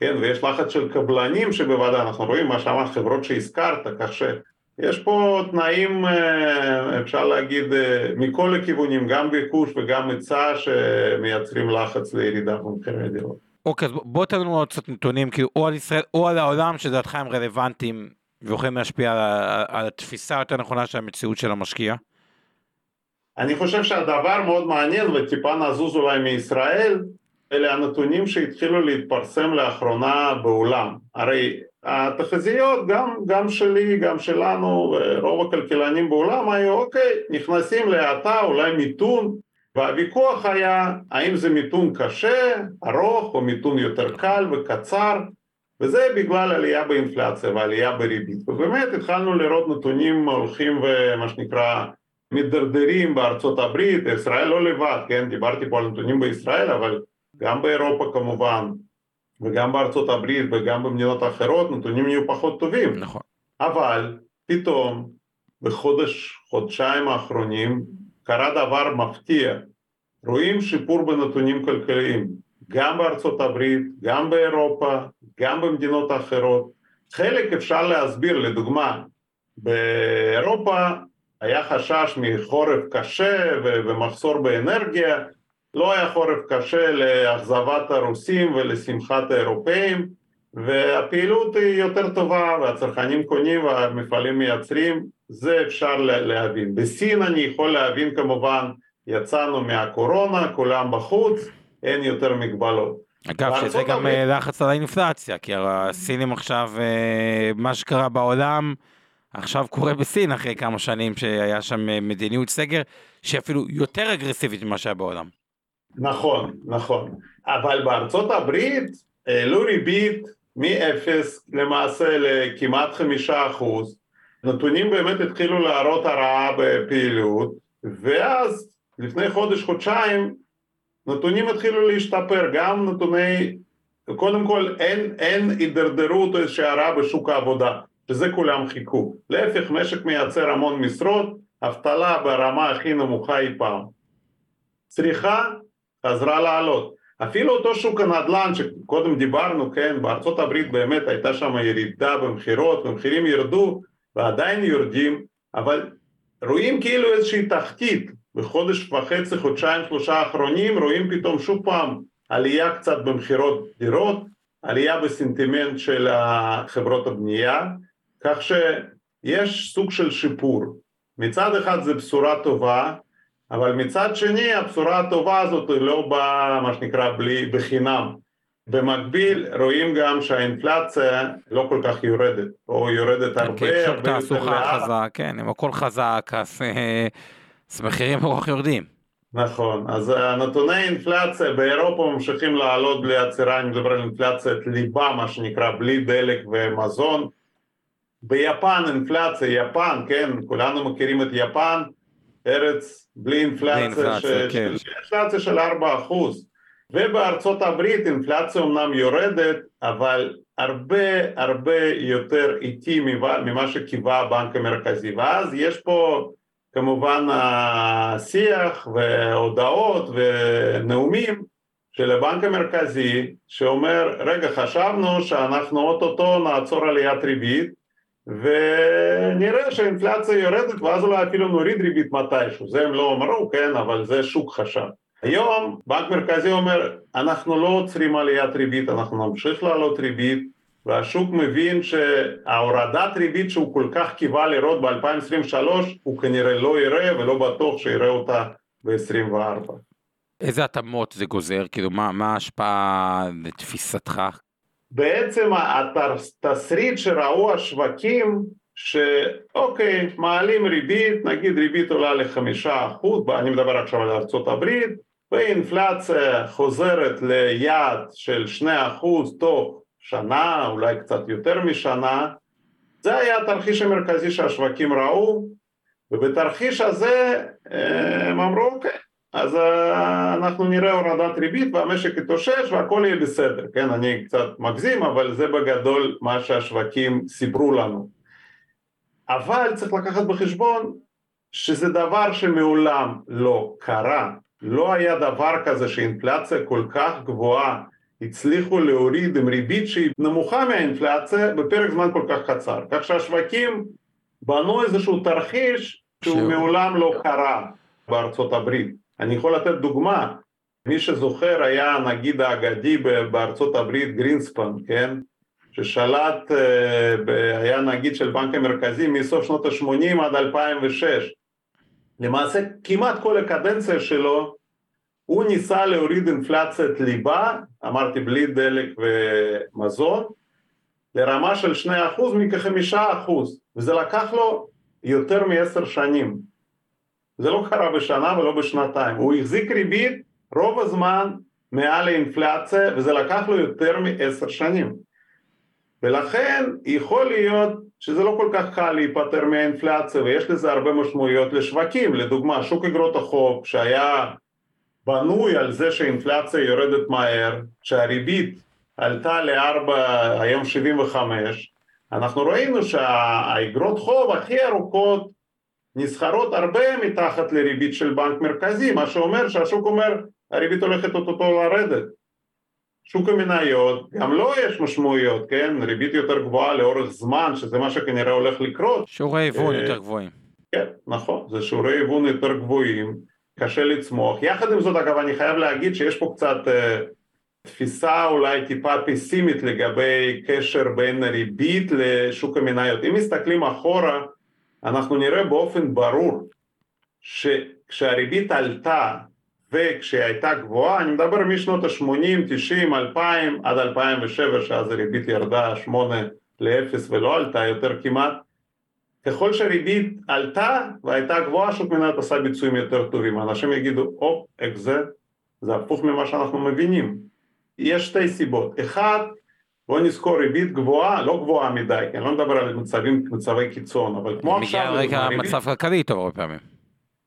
כן, ויש לחץ של קבלנים שבוודאי, אנחנו רואים מה שאמרת, חברות שהזכרת, כך שיש פה תנאים, אה, אפשר להגיד, אה, מכל הכיוונים, גם ביקוש וגם היצע, שמייצרים לחץ לירידה במחירי הדירות. אוקיי, אז בוא תן לנו עוד קצת נתונים, כאילו, או על ישראל או על העולם, שלדעתך הם רלוונטיים ויכולים להשפיע על, על התפיסה היותר נכונה של המציאות של המשקיע. אני חושב שהדבר מאוד מעניין, וטיפה נזוז אולי מישראל, אלה הנתונים שהתחילו להתפרסם לאחרונה בעולם. הרי התחזיות, גם, גם שלי, גם שלנו, רוב הכלכלנים בעולם היו, אוקיי, נכנסים להאטה, אולי מיתון, והוויכוח היה האם זה מיתון קשה, ארוך, או מיתון יותר קל וקצר, וזה בגלל עלייה באינפלציה ועלייה בריבית. ובאמת התחלנו לראות נתונים הולכים ומה שנקרא מידרדרים בארצות הברית, ישראל לא לבד, כן, דיברתי פה על נתונים בישראל, אבל גם באירופה כמובן, וגם בארצות הברית וגם במדינות אחרות נתונים יהיו פחות טובים. נכון. אבל פתאום בחודש, חודשיים האחרונים קרה דבר מפתיע. רואים שיפור בנתונים כלכליים, גם בארצות הברית, גם באירופה, גם במדינות אחרות. חלק אפשר להסביר, לדוגמה, באירופה היה חשש מחורף קשה ומחסור באנרגיה, לא היה חורף קשה לאכזבת הרוסים ולשמחת האירופאים והפעילות היא יותר טובה והצרכנים קונים והמפעלים מייצרים, זה אפשר להבין. בסין אני יכול להבין כמובן, יצאנו מהקורונה, כולם בחוץ, אין יותר מגבלות. אגב, שזה גם הברית... אה, לחץ על האינפלציה, כי הסינים עכשיו, אה, מה שקרה בעולם, עכשיו קורה בסין אחרי כמה שנים שהיה שם אה, מדיניות סגר, שאפילו יותר אגרסיבית ממה שהיה בעולם. נכון, נכון. אבל בארצות הברית העלו ריבית מ-0 למעשה לכמעט חמישה אחוז. נתונים באמת התחילו להראות הרעה בפעילות, ואז לפני חודש-חודשיים נתונים התחילו להשתפר, גם נתוני, קודם כל אין, אין הידרדרות או איזושהי הרעה בשוק העבודה, שזה כולם חיכו. להפך, משק מייצר המון משרות, אבטלה ברמה הכי נמוכה אי פעם. צריכה חזרה לעלות. אפילו אותו שוק הנדל"ן שקודם דיברנו, כן, בארצות הברית באמת הייתה שם ירידה במכירות, המחירים ירדו ועדיין יורדים, אבל רואים כאילו איזושהי תחתית, בחודש וחצי, חודשיים, שלושה האחרונים, רואים פתאום שוב פעם עלייה קצת במכירות דירות, עלייה בסנטימנט של חברות הבנייה, כך שיש סוג של שיפור. מצד אחד זו בשורה טובה, אבל מצד שני הבשורה הטובה הזאת היא לא באה מה שנקרא בלי, בחינם. במקביל רואים גם שהאינפלציה לא כל כך יורדת, או יורדת הרבה, כן, הרבה יותר לאט. חזק, כן, אם הכל חזק אז, אז מחירים רוח יורדים. נכון, אז נתוני אינפלציה באירופה ממשיכים לעלות בלי עצירה, אני מדבר על אינפלציית ליבה מה שנקרא, בלי דלק ומזון. ביפן אינפלציה, יפן, כן, כולנו מכירים את יפן, ארץ בלי אינפלציה, ש... כן. של... אינפלציה של 4% ובארצות הברית אינפלציה אמנם יורדת אבל הרבה הרבה יותר איטי ממה שקיווה הבנק המרכזי ואז יש פה כמובן השיח והודעות ונאומים של הבנק המרכזי שאומר רגע חשבנו שאנחנו אוטוטו נעצור עליית ריבית ונראה שהאינפלציה יורדת ואז אולי אפילו נוריד ריבית מתישהו, זה הם לא אמרו, כן, אבל זה שוק חשב. היום בנק מרכזי אומר, אנחנו לא עוצרים עליית ריבית, אנחנו נמשיך לעלות ריבית, והשוק מבין שההורדת ריבית שהוא כל כך קיווה לראות ב-2023 הוא כנראה לא יראה ולא בטוח שיראה אותה ב-2024. איזה התאמות זה גוזר? כאילו מה, מה ההשפעה לתפיסתך? בעצם התסריט שראו השווקים שאוקיי, מעלים ריבית, נגיד ריבית עולה לחמישה אחוז, אני מדבר עכשיו על ארה"ב, ואינפלציה חוזרת ליעד של שני אחוז תוך שנה, אולי קצת יותר משנה, זה היה התרחיש המרכזי שהשווקים ראו, ובתרחיש הזה אה, הם אמרו אוקיי, אז אה, אנחנו נראה הורדת ריבית והמשק יתאושש והכל יהיה בסדר, כן, אני קצת מגזים, אבל זה בגדול מה שהשווקים סיפרו לנו. אבל צריך לקחת בחשבון שזה דבר שמעולם לא קרה, לא היה דבר כזה שאינפלציה כל כך גבוהה הצליחו להוריד עם ריבית שהיא נמוכה מהאינפלציה בפרק זמן כל כך קצר, כך שהשווקים בנו איזשהו תרחיש שהוא מעולם לא קרה בארצות הברית. אני יכול לתת דוגמה, מי שזוכר היה הנגיד האגדי בארצות הברית גרינספן, כן? ששלט, אה, היה נגיד של בנק המרכזי מסוף שנות ה-80 עד 2006. למעשה כמעט כל הקדנציה שלו הוא ניסה להוריד אינפלציית ליבה, אמרתי בלי דלק ומזון, לרמה של 2% מכ-5% וזה לקח לו יותר מעשר שנים. זה לא קרה בשנה ולא בשנתיים, הוא החזיק ריבית רוב הזמן מעל האינפלציה וזה לקח לו יותר מעשר שנים. ולכן יכול להיות שזה לא כל כך קל להיפטר מהאינפלציה ויש לזה הרבה משמעויות לשווקים, לדוגמה שוק אגרות החוב שהיה בנוי על זה שהאינפלציה יורדת מהר, שהריבית עלתה לארבע, היום 75, אנחנו ראינו שהאגרות חוב הכי ארוכות נסחרות הרבה מתחת לריבית של בנק מרכזי, מה שאומר שהשוק אומר הריבית הולכת אוטוטו לרדת. שוק המניות, גם לו לא יש משמעויות, כן? ריבית יותר גבוהה לאורך זמן, שזה מה שכנראה הולך לקרות. שיעורי היוון יותר גבוהים. כן, נכון, זה שיעורי היוון יותר גבוהים, קשה לצמוח. יחד עם זאת, אגב, אני חייב להגיד שיש פה קצת uh, תפיסה אולי טיפה פסימית לגבי קשר בין ריבית לשוק המניות. אם מסתכלים אחורה, אנחנו נראה באופן ברור שכשהריבית עלתה וכשהיא הייתה גבוהה, אני מדבר משנות ה-80, 90, 2000 עד 2007 שאז הריבית ירדה 8 ל-0 ולא עלתה יותר כמעט, ככל שהריבית עלתה והייתה גבוהה, שוק מניות עשה ביצועים יותר טובים. אנשים יגידו, הופ, איך זה? זה הפוך ממה שאנחנו מבינים. יש שתי סיבות. אחד, בואו נזכור ריבית גבוהה, לא גבוהה מדי, כי אני לא מדבר על מצבים, מצבי קיצון, אבל כמו עכשיו... מגיע רגע מצב כלכלי טוב הרבה פעמים.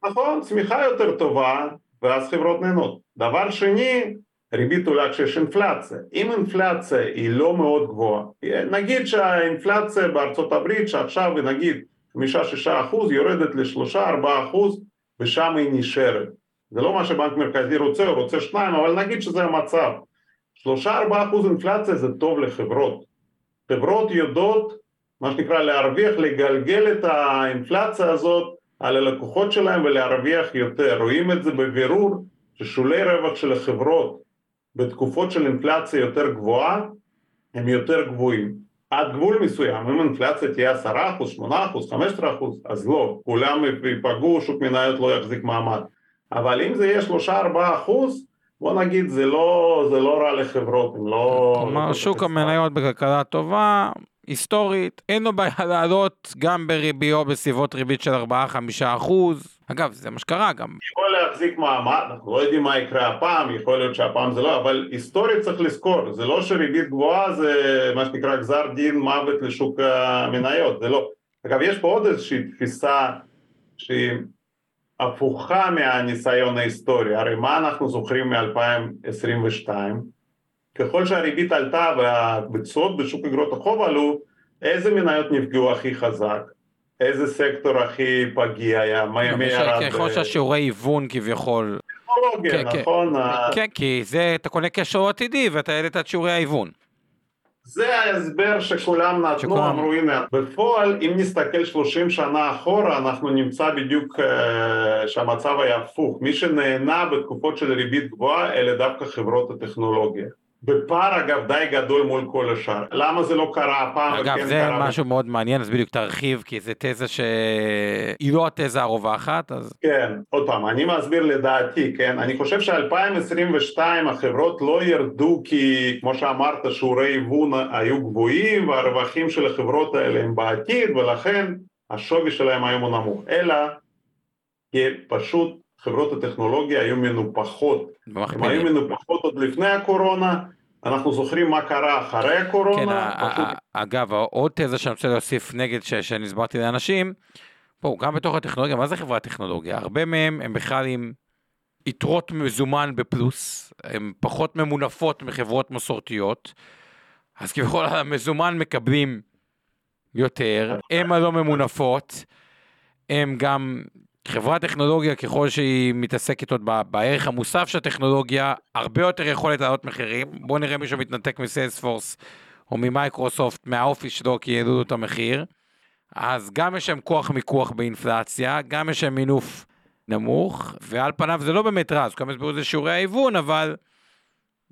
נכון, צמיחה יותר טובה, ואז חברות נהנות. דבר שני, ריבית עולה כשיש אינפלציה. אם אינפלציה היא לא מאוד גבוהה, נגיד שהאינפלציה בארצות הברית שעכשיו היא נגיד 5-6 אחוז יורדת ל-3-4 אחוז ושם היא נשארת. זה לא מה שבנק מרכזי רוצה, הוא רוצה 2, אבל נגיד שזה המצב. 3-4 אחוז אינפלציה זה טוב לחברות. חברות יודעות, מה שנקרא, להרוויח, לגלגל את האינפלציה הזאת על הלקוחות שלהם ולהרוויח יותר. רואים את זה בבירור ששולי רווח של החברות בתקופות של אינפלציה יותר גבוהה הם יותר גבוהים. עד גבול מסוים, אם אינפלציה תהיה 10%, 8%, 15%, אז לא, כולם ייפגעו, שוק מניות לא יחזיק מעמד. אבל אם זה יהיה 3-4%, בוא נגיד זה לא, זה לא רע לחברות, הם לא... כלומר, שוק המניות בכלכלה טובה, היסטורית, אין לו בעיה לעלות גם בריביו בסביבות ריבית של 4-5 אחוז. אגב, זה מה שקרה גם. יכול להחזיק מעמד, אנחנו לא יודעים מה יקרה הפעם, יכול להיות שהפעם זה לא, אבל היסטורית צריך לזכור, זה לא שריבית גבוהה זה מה שנקרא גזר דין מוות לשוק המניות, זה לא. אגב, יש פה עוד איזושהי תפיסה שהיא הפוכה מהניסיון ההיסטורי, הרי מה אנחנו זוכרים מ-2022? ככל שהריבית עלתה והביצועות בשוק אגרות החוב עלו, איזה מניות נפגעו הכי חזק? איזה סקטור הכי פגיע היה? מי ירד? ככל שהשיעורי היוון כביכול. טכנולוגיה, כן, כן. נכון? כן, כי זה, אתה קונה קשר עתידי ואתה העלית את שיעורי ההיוון. זה ההסבר שכולם נתנו, שכולם... אמרו הנה, בפועל אם נסתכל 30 שנה אחורה אנחנו נמצא בדיוק uh, שהמצב היה הפוך, מי שנהנה בתקופות של ריבית גבוהה אלה דווקא חברות הטכנולוגיה. בפער אגב די גדול מול כל השאר. למה זה לא קרה הפעם? אגב, וכן זה קרה משהו מאוד מעניין, אז בדיוק תרחיב, כי זו תזה שהיא לא התזה הרווחת, אז... כן, עוד פעם, אני מסביר לדעתי, כן? אני חושב ש-2022 החברות לא ירדו כי, כמו שאמרת, שיעורי היוון היו גבוהים והרווחים של החברות האלה הם בעתיד, ולכן השווי שלהם היום הוא נמוך, אלא כי פשוט חברות הטכנולוגיה היו מנופחות. הן היו. מנופחות עוד לפני הקורונה, אנחנו זוכרים מה קרה אחרי כן, הקורונה, פשוט ה- אגב, עוד תזה שאני רוצה להוסיף נגד ש- שאני הסברתי לאנשים, פה, גם בתוך הטכנולוגיה, מה זה חברת טכנולוגיה? הרבה מהם הם בכלל עם יתרות מזומן בפלוס, הן פחות ממונפות מחברות מסורתיות, אז כביכול המזומן מקבלים יותר, הן הלא ממונפות, הם גם, חברת טכנולוגיה ככל שהיא מתעסקת עוד בערך המוסף של הטכנולוגיה, הרבה יותר יכולת להעלות מחירים, בואו נראה מישהו מתנתק מסיילספורס או ממייקרוסופט, מהאופיס שלו כי העלו לו את המחיר, אז גם יש שם כוח מיקוח באינפלציה, גם יש שם מינוף נמוך, ועל פניו זה לא באמת רע, אז כמה הסבירו זה שיעורי ההיוון, אבל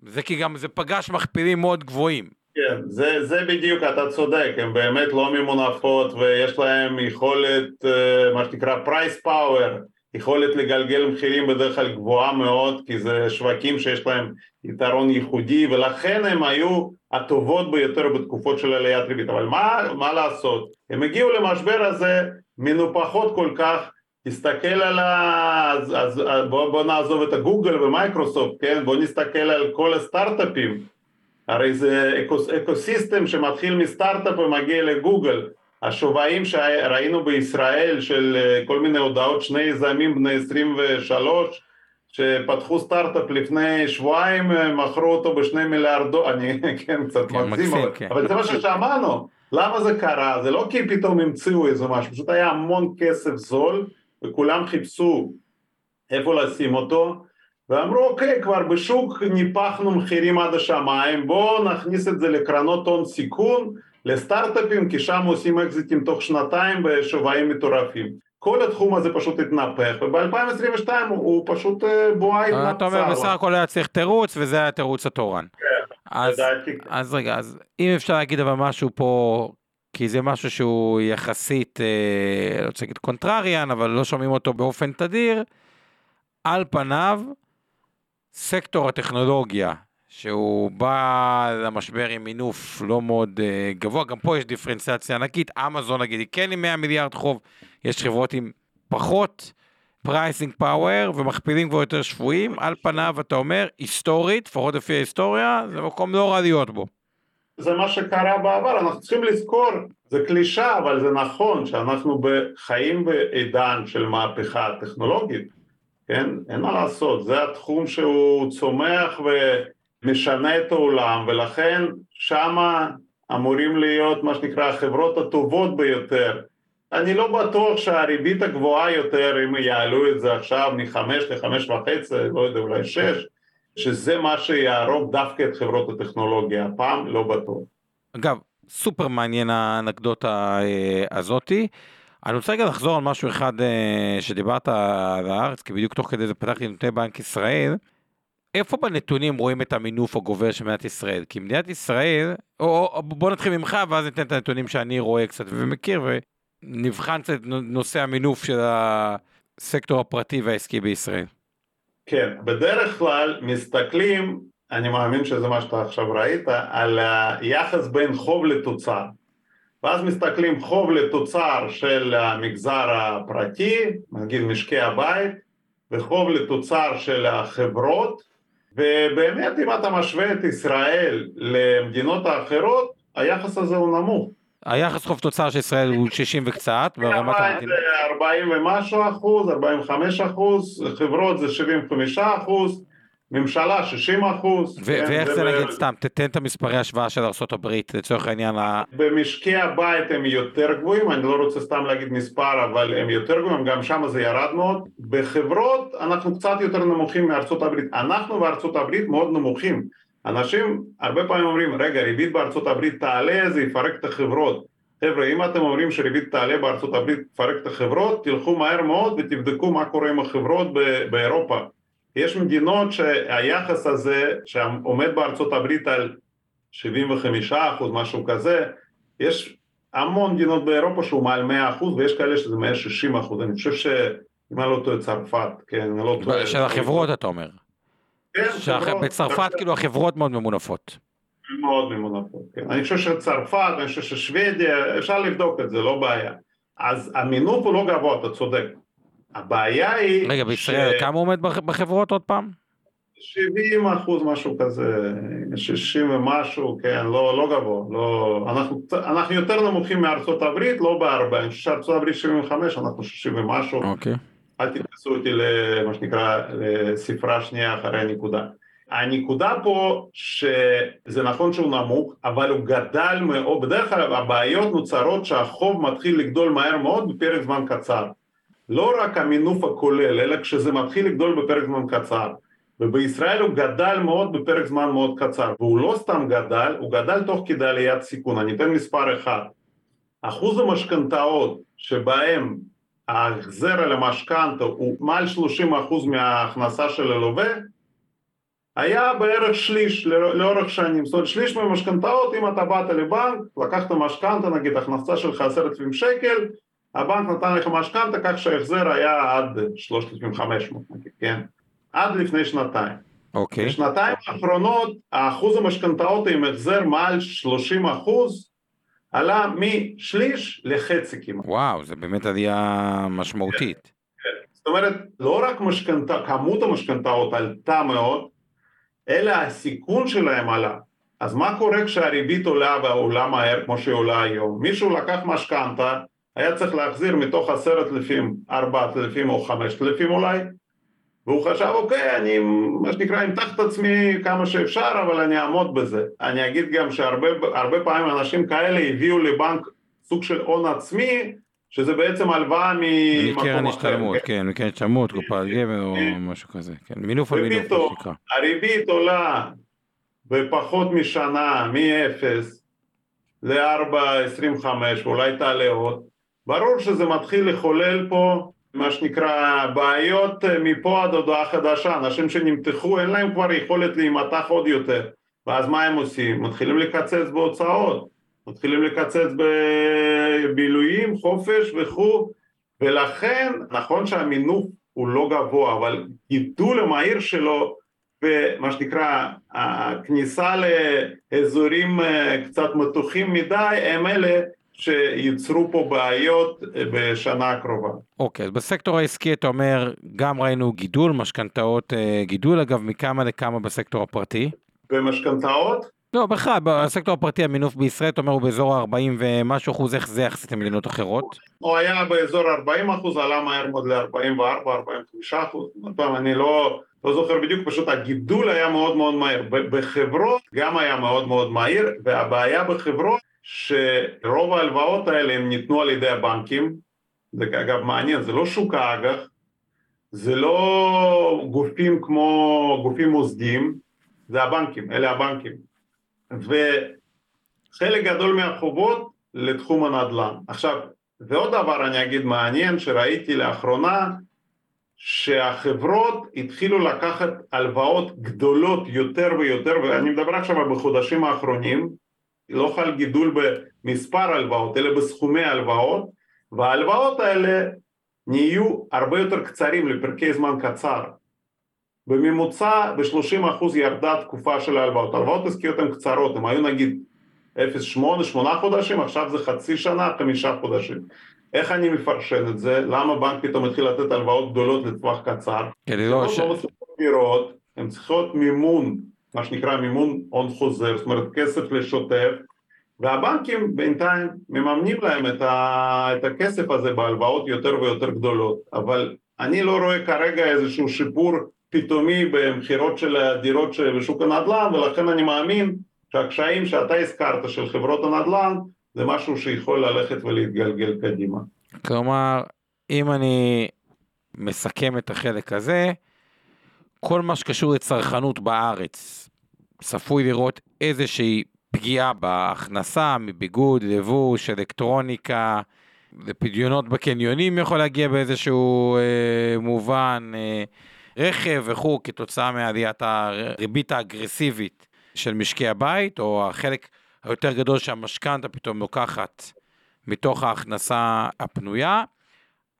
זה כי גם זה פגש מכפילים מאוד גבוהים. כן, זה, זה בדיוק, אתה צודק, הן באמת לא ממונפות ויש להן יכולת, אה, מה שנקרא price power, יכולת לגלגל מחירים בדרך כלל גבוהה מאוד, כי זה שווקים שיש להם יתרון ייחודי, ולכן הם היו הטובות ביותר בתקופות של עליית ריבית. אבל מה, מה לעשות? הם הגיעו למשבר הזה מנופחות כל כך, תסתכל על ה... אז, אז בוא, בוא נעזוב את הגוגל ומייקרוסופט, כן? בוא נסתכל על כל הסטארט-אפים. הרי זה אקוס, אקוסיסטם שמתחיל מסטארט-אפ ומגיע לגוגל. השווים שראינו בישראל של אה, כל מיני הודעות, שני יזמים בני 23 שפתחו סטארט-אפ לפני שבועיים, אה, מכרו אותו בשני מיליארד דולר, אני כן קצת כן, מגזים, מקסים, אבל, כן. אבל זה מה ששמענו. למה זה קרה? זה לא כי פתאום המציאו איזה משהו, פשוט היה המון כסף זול וכולם חיפשו איפה לשים אותו ואמרו אוקיי כבר בשוק ניפחנו מחירים עד השמיים בואו נכניס את זה לקרנות הון סיכון לסטארט-אפים כי שם עושים אקזיטים תוך שנתיים בשווים מטורפים כל התחום הזה פשוט התנפח וב-2022 הוא, הוא פשוט אה, בועה אה, אתה אומר, בסך הכל היה צריך תירוץ, וזה היה התירוץ התורן. אז, לדעתי כן. אז רגע, אז אם אפשר להגיד אבל משהו פה, כי זה משהו שהוא יחסית, אה, לא רוצה להגיד קונטרריאן, אבל לא שומעים אותו באופן תדיר, על פניו, סקטור הטכנולוגיה, שהוא בא למשבר עם מינוף לא מאוד אה, גבוה, גם פה יש דיפרנציאציה ענקית, אמזון נגיד היא כן עם 100 מיליארד חוב, יש חברות עם פחות pricing power ומכפילים כבר יותר שפויים, על פניו אתה אומר, היסטורית, לפחות לפי ההיסטוריה, זה מקום לא רע להיות בו. זה מה שקרה בעבר, אנחנו צריכים לזכור, זה קלישה אבל זה נכון שאנחנו חיים בעידן של מהפכה טכנולוגית, כן? אין מה לעשות, זה התחום שהוא צומח ומשנה את העולם ולכן שמה אמורים להיות מה שנקרא החברות הטובות ביותר. אני לא בטוח שהריבית הגבוהה יותר, אם יעלו את זה עכשיו מחמש לחמש וחצי, לא יודע, אולי שש, שזה מה שיהרוג דווקא את חברות הטכנולוגיה, הפעם לא בטוח. אגב, סופר מעניין האנקדוטה אה, הזאתי. אני רוצה רגע לחזור על משהו אחד אה, שדיברת על הארץ, כי בדיוק תוך כדי זה פתחתי נתוני בנק ישראל. איפה בנתונים רואים את המינוף הגובר של מדינת ישראל? כי מדינת ישראל, או, או בוא נתחיל ממך ואז ניתן את הנתונים שאני רואה קצת ומכיר ונבחן קצת נושא המינוף של הסקטור הפרטי והעסקי בישראל. כן, בדרך כלל מסתכלים, אני מאמין שזה מה שאתה עכשיו ראית, על היחס בין חוב לתוצר. ואז מסתכלים חוב לתוצר של המגזר הפרטי, נגיד משקי הבית, וחוב לתוצר של החברות, ובאמת אם אתה משווה את ישראל למדינות האחרות, היחס הזה הוא נמוך. היחס חוב תוצר של ישראל הוא 60 וקצת, ברמת המדינה. זה 40 ומשהו אחוז, 45 אחוז, חברות זה 75 אחוז, ממשלה 60 אחוז. ו- כן, ואיך זה נגיד סתם, תתן את המספרי השוואה של ארה"ב לצורך העניין ה... במשקי הבית הם יותר גבוהים, אני לא רוצה סתם להגיד מספר, אבל הם יותר גבוהים, גם שם זה ירד מאוד. בחברות אנחנו קצת יותר נמוכים מארצות הברית. אנחנו הברית מאוד נמוכים. אנשים הרבה פעמים אומרים, רגע, ריבית בארצות הברית תעלה, זה יפרק את החברות. חבר'ה, אם אתם אומרים שריבית תעלה בארצות הברית, תפרק את החברות, תלכו מהר מאוד ותבדקו מה קורה עם החברות באירופה. יש מדינות שהיחס הזה, שעומד בארצות הברית על 75 אחוז, משהו כזה, יש המון מדינות באירופה שהוא מעל 100 אחוז, ויש כאלה שזה מעל 60 אחוז, אני חושב שאם אני לא טועה צרפת, כן, אני לא טועה. של החברות אתה אומר. כן, חברות. בצרפת כאילו החברות מאוד ממונפות. מאוד ממונפות, כן. אני חושב שצרפת, אני חושב ששוודיה, אפשר לבדוק את זה, לא בעיה. אז המינוף הוא לא גבוה, אתה צודק. הבעיה היא... רגע, בישראל כמה הוא עומד בח- בחברות עוד פעם? 70 אחוז משהו כזה, 60 ומשהו, כן, לא, לא גבוה, לא, אנחנו, אנחנו יותר נמוכים מארצות הברית, לא בהרבה, אני חושב שארצות הברית 75, אנחנו 60 ומשהו, אוקיי. אל תתפסו אותי למה שנקרא לספרה שנייה אחרי הנקודה. הנקודה פה שזה נכון שהוא נמוך, אבל הוא גדל מאוד, בדרך כלל הבעיות נוצרות שהחוב מתחיל לגדול מהר מאוד בפרק זמן קצר. לא רק המינוף הכולל, אלא כשזה מתחיל לגדול בפרק זמן קצר. ובישראל הוא גדל מאוד בפרק זמן מאוד קצר, והוא לא סתם גדל, הוא גדל תוך כדי עליית סיכון. אני אתן מספר אחד. אחוז המשכנתאות שבהם ההחזר על המשכנתה הוא מעל 30 אחוז מההכנסה של הלווה, היה בערך שליש לא- לאורך שנים, זאת אומרת שליש מהמשכנתאות אם אתה באת לבנק, לקחת משכנתה, נגיד הכנסה שלך עשרת אלפים שקל, הבנק נתן לך משכנתה כך שההחזר היה עד 3,500 נגיד, כן? עד לפני שנתיים. אוקיי. בשנתיים האחרונות האחוז המשכנתאות עם החזר מעל 30 אחוז עלה משליש לחצי כמעט. וואו, זה באמת עלייה משמעותית. זאת אומרת, לא רק משכנתה, כמות המשכנתאות עלתה מאוד, אלא הסיכון שלהם עלה. אז מה קורה כשהריבית עולה ועולה מהר כמו שהיא עולה היום? מישהו לקח משכנתה, היה צריך להחזיר מתוך עשרת אלפים, ארבעת אלפים או חמשת אלפים אולי, והוא חשב, אוקיי, אני מה שנקרא אמתח את עצמי כמה שאפשר, אבל אני אעמוד בזה. אני אגיד גם שהרבה הרבה פעמים אנשים כאלה הביאו לבנק סוג של הון עצמי, שזה בעצם הלוואה ממקום מקרן אחר. השתלמות, כן? כן, מקרן השתלמות, קופת גמל או משהו כזה. כן, מינוף על מינוף, מה שנקרא. הריבית עולה בפחות משנה, מ-0 ל-4.25 ואולי תעלה עוד, ברור שזה מתחיל לחולל פה מה שנקרא בעיות אה, מפה עד הודעה חדשה, אנשים שנמתחו אין להם כבר יכולת להימתח עוד יותר, ואז מה הם עושים? מתחילים לקצץ בהוצאות, מתחילים לקצץ בבילויים, חופש וכו', ולכן נכון שהמינוף הוא לא גבוה, אבל גידול המהיר שלו ומה שנקרא הכניסה לאזורים אה, קצת מתוחים מדי הם אלה שייצרו פה בעיות אה, בשנה הקרובה. אוקיי, אז בסקטור העסקי אתה אומר, גם ראינו גידול, משכנתאות אה, גידול, אגב, מכמה לכמה בסקטור הפרטי? במשכנתאות לא, בכלל, בסקטור הפרטי המינוף בישראל, אתה אומר, הוא באזור ה-40 ומשהו אחוז, איך זה יחסית למדינות אחרות? הוא היה באזור 40 אחוז, עלה מהר מאוד ל-44-45 אחוז, עוד פעם אני לא, לא זוכר בדיוק, פשוט הגידול היה מאוד מאוד מהיר, בחברות גם היה מאוד מאוד מהיר, והבעיה בחברות שרוב ההלוואות האלה הם ניתנו על ידי הבנקים, זה אגב מעניין, זה לא שוק האג"ח, זה לא גופים כמו גופים מוסדיים, זה הבנקים, אלה הבנקים, וחלק גדול מהחובות לתחום הנדל"ן. עכשיו, ועוד דבר אני אגיד מעניין שראיתי לאחרונה, שהחברות התחילו לקחת הלוואות גדולות יותר ויותר, ואני מדבר עכשיו בחודשים האחרונים, לא חל גידול במספר הלוואות, אלא בסכומי הלוואות, וההלוואות האלה נהיו הרבה יותר קצרים לפרקי זמן קצר. בממוצע ב-30% ירדה התקופה של ההלוואות, הלוואות עסקיות הן קצרות, הן היו נגיד 0.8, 8 חודשים, עכשיו זה חצי שנה, חמישה חודשים. איך אני מפרשן את זה? למה בנק פתאום התחיל לתת הלוואות גדולות לטווח קצר? כן, לא, ש... לא לראות, הן צריכות מימון, מה שנקרא מימון הון חוזר, זאת אומרת כסף לשוטף, והבנקים בינתיים מממנים להם את, ה... את הכסף הזה בהלוואות יותר ויותר גדולות, אבל אני לא רואה כרגע איזשהו שיפור פתאומי במכירות של הדירות בשוק הנדל"ן, ולכן אני מאמין שהקשיים שאתה הזכרת של חברות הנדל"ן זה משהו שיכול ללכת ולהתגלגל קדימה. כלומר, אם אני מסכם את החלק הזה, כל מה שקשור לצרכנות בארץ, צפוי לראות איזושהי פגיעה בהכנסה מביגוד, לבוש, אלקטרוניקה, ופדיונות בקניונים יכול להגיע באיזשהו אה, מובן, אה, רכב וכו', כתוצאה מעליית הריבית האגרסיבית של משקי הבית, או החלק היותר גדול שהמשכנתה פתאום לוקחת מתוך ההכנסה הפנויה.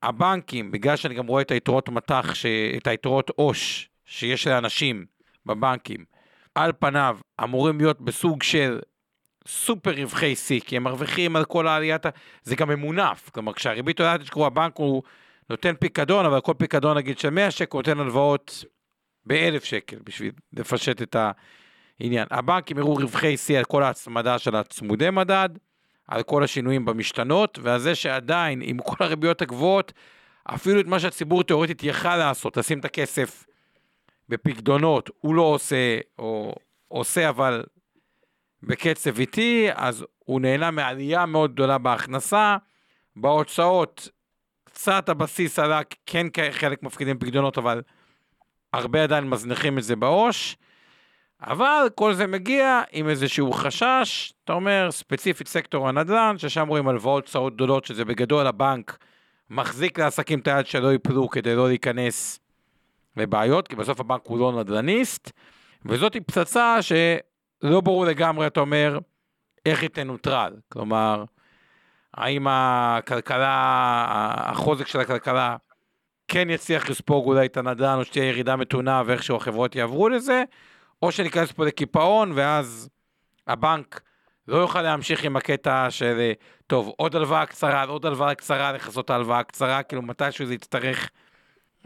הבנקים, בגלל שאני גם רואה את היתרות מטח. את היתרות עו"ש שיש לאנשים בבנקים, על פניו אמורים להיות בסוג של סופר רווחי שיא, כי הם מרוויחים על כל העליית, זה גם ממונף, כלומר כשהריבית עולה, תשכחו, הבנק הוא נותן פיקדון, אבל כל פיקדון נגיד של 100 שקל, נותן הלוואות ב-1,000 שקל בשביל לפשט את העניין. הבנקים יראו רווחי שיא על כל ההצמדה של הצמודי מדד, על כל השינויים במשתנות, ועל זה שעדיין, עם כל הריביות הגבוהות, אפילו את מה שהציבור תאורטית יכל לעשות, לשים את הכסף בפקדונות, הוא לא עושה, או עושה אבל בקצב איטי, אז הוא נהנה מעלייה מאוד גדולה בהכנסה, בהוצאות קצת הבסיס עלה, כן חלק מפקידים פקדונות, אבל הרבה עדיין מזניחים את זה בעו"ש. אבל כל זה מגיע עם איזשהו חשש, אתה אומר, ספציפית סקטור הנדל"ן, ששם רואים הלוואות צעות גדולות, שזה בגדול הבנק מחזיק לעסקים את היד שלא ייפלו כדי לא להיכנס לבעיות, כי בסוף הבנק הוא לא נדל"ניסט, וזאת פצצה שלא ברור לגמרי, אתה אומר, איך היא תנוטרל. כלומר, האם הכלכלה, החוזק של הכלכלה כן יצליח לספוג אולי את הנדל"ן, או שתהיה ירידה מתונה ואיכשהו החברות יעברו לזה, או שניכנס פה לקיפאון, ואז הבנק לא יוכל להמשיך עם הקטע של, טוב, עוד הלוואה קצרה, עוד הלוואה קצרה, לכסות ההלוואה הקצרה, כאילו מתישהו זה יצטרך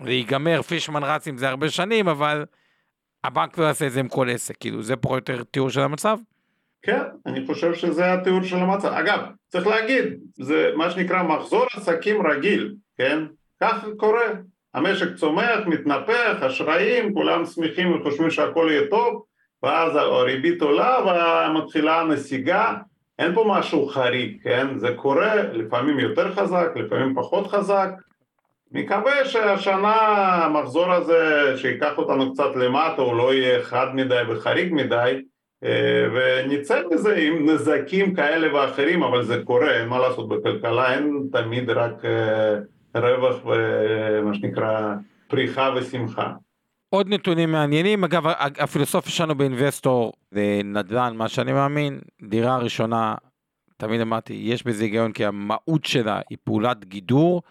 להיגמר, פישמן רץ עם זה הרבה שנים, אבל הבנק לא יעשה את זה עם כל עסק, כאילו, זה פחות או יותר תיאור של המצב? כן, אני חושב שזה התיאור של המצב. אגב, צריך להגיד, זה מה שנקרא מחזור עסקים רגיל, כן? כך קורה. המשק צומח, מתנפח, אשראים, כולם שמחים וחושבים שהכל יהיה טוב, ואז הריבית עולה ומתחילה הנסיגה. אין פה משהו חריג, כן? זה קורה לפעמים יותר חזק, לפעמים פחות חזק. מקווה שהשנה המחזור הזה, שייקח אותנו קצת למטה, הוא לא יהיה חד מדי וחריג מדי, אה, ונצא מזה עם נזקים כאלה ואחרים, אבל זה קורה, אין מה לעשות בכלכלה, אין תמיד רק אה, רווח ומה שנקרא פריחה ושמחה. עוד נתונים מעניינים, אגב הפילוסופיה שלנו באינבסטור זה נדל"ן, מה שאני מאמין, דירה ראשונה, תמיד אמרתי, יש בזה היגיון כי המהות שלה היא פעולת גידור,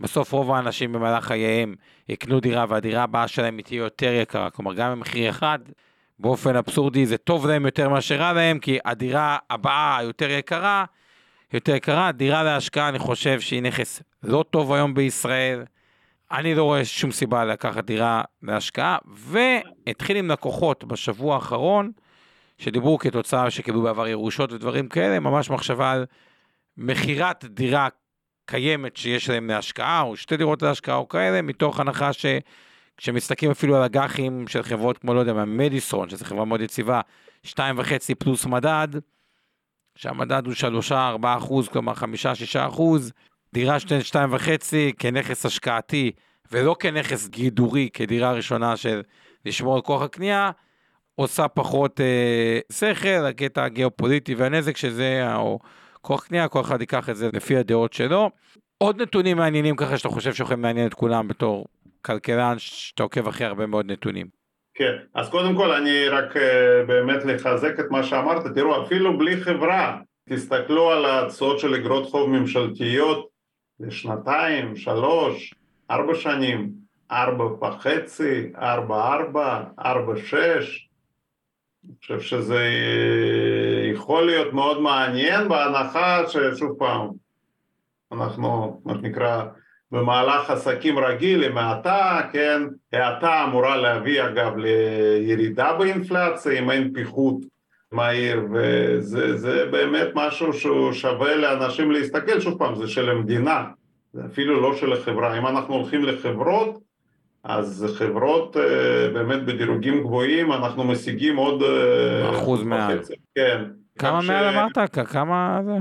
בסוף רוב האנשים במהלך חייהם יקנו דירה והדירה הבאה שלהם היא תהיה יותר יקרה, כלומר גם במחיר אחד, באופן אבסורדי זה טוב להם יותר מאשר רע להם, כי הדירה הבאה היותר יקרה, יותר יקרה, דירה להשקעה אני חושב שהיא נכס לא טוב היום בישראל, אני לא רואה שום סיבה לקחת דירה להשקעה, והתחיל עם לקוחות. בשבוע האחרון, שדיברו כתוצאה שקיבלו בעבר ירושות ודברים כאלה, ממש מחשבה על מכירת דירה קיימת שיש להם להשקעה, או שתי דירות להשקעה או כאלה, מתוך הנחה ש... כשמסתכלים אפילו על אג"חים של חברות כמו, לא יודע, מדיסון, שזו חברה מאוד יציבה, 2.5 פלוס מדד, שהמדד הוא 3-4 אחוז, כלומר 5-6 אחוז, דירה 2.5 כנכס השקעתי, ולא כנכס גידורי, כדירה ראשונה של לשמור על כוח הקנייה, עושה פחות אה, שכל, הקטע הגיאופוליטי והנזק שזה, או כוח קנייה, כל אחד ייקח את זה לפי הדעות שלו. עוד נתונים מעניינים ככה שאתה חושב שיכולים לעניין את כולם בתור כלכלן שאתה עוקב אחרי הרבה מאוד נתונים. כן, אז קודם כל אני רק uh, באמת לחזק את מה שאמרת, תראו אפילו בלי חברה, תסתכלו על התשואות של אגרות חוב ממשלתיות לשנתיים, שלוש, ארבע שנים, ארבע וחצי, ארבע ארבע, ארבע שש, אני חושב שזה אה, יכול להיות מאוד מעניין בהנחה ששוב פעם אנחנו מה שנקרא במהלך עסקים רגיל עם האטה, כן, האטה אמורה להביא אגב לירידה באינפלציה אם אין פיחות מהיר וזה באמת משהו שהוא שווה לאנשים להסתכל, שוב פעם זה של המדינה, זה אפילו לא של החברה, אם אנחנו הולכים לחברות אז חברות אה, באמת בדירוגים גבוהים אנחנו משיגים עוד אה, אחוז מעל, כן, כמה מעל אמרת? כמה זה?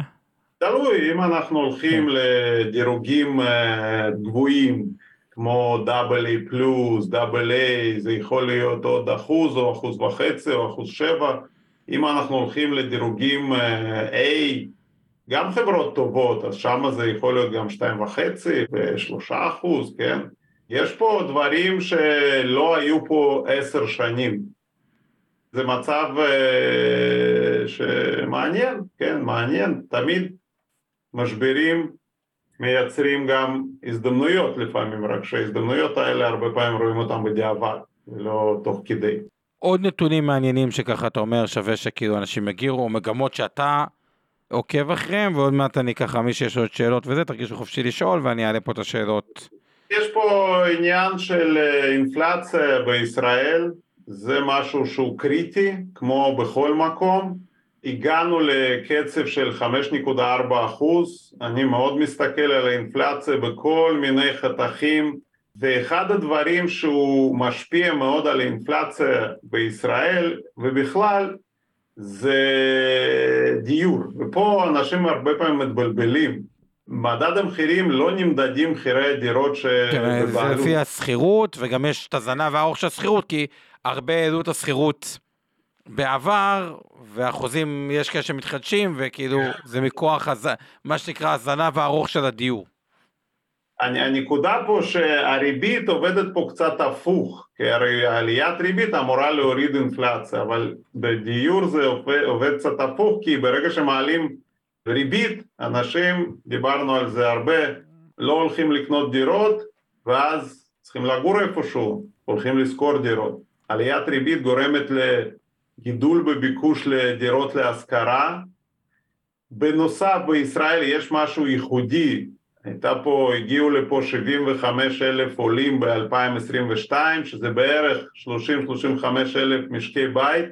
תלוי, אם אנחנו הולכים לדירוגים אה, גבוהים כמו איי פלוס, איי, זה יכול להיות עוד אחוז או אחוז וחצי או אחוז שבע, אם אנחנו הולכים לדירוגים A, אה, גם חברות טובות, אז שם זה יכול להיות גם שתיים וחצי ושלושה אחוז, כן? יש פה דברים שלא היו פה עשר שנים. זה מצב אה, שמעניין, כן, מעניין. תמיד משברים מייצרים גם הזדמנויות לפעמים, רק שההזדמנויות האלה הרבה פעמים רואים אותן בדיעבד, ולא תוך כדי. עוד נתונים מעניינים שככה אתה אומר שווה שכאילו אנשים יגירו, או מגמות שאתה עוקב אחריהם, ועוד מעט אני ככה, מי שיש עוד שאלות וזה, תרגישו חופשי לשאול ואני אעלה פה את השאלות. יש פה עניין של אה, אינפלציה בישראל, זה משהו שהוא קריטי, כמו בכל מקום. הגענו לקצב של 5.4 אחוז, אני מאוד מסתכל על האינפלציה בכל מיני חתכים, ואחד הדברים שהוא משפיע מאוד על האינפלציה בישראל ובכלל זה דיור, ופה אנשים הרבה פעמים מתבלבלים. מדד המחירים לא נמדדים מחירי הדירות שבבעלות. כן, זה לפי השכירות, וגם יש את הזנב הארוך של השכירות, כי הרבה העלו את השכירות בעבר, והחוזים, יש כאלה שמתחדשים, וכאילו, זה מכוח, הז... מה שנקרא, הזנב הארוך של הדיור. הנקודה פה שהריבית עובדת פה קצת הפוך, כי הרי עליית ריבית אמורה להוריד אינפלציה, אבל בדיור זה עובד, עובד קצת הפוך, כי ברגע שמעלים ריבית, אנשים, דיברנו על זה הרבה, לא הולכים לקנות דירות, ואז צריכים לגור איפשהו, הולכים לשכור דירות. עליית ריבית גורמת לגידול בביקוש לדירות להשכרה. בנוסף בישראל יש משהו ייחודי, הייתה פה, הגיעו לפה 75 אלף עולים ב-2022, שזה בערך 30-35 אלף משקי בית,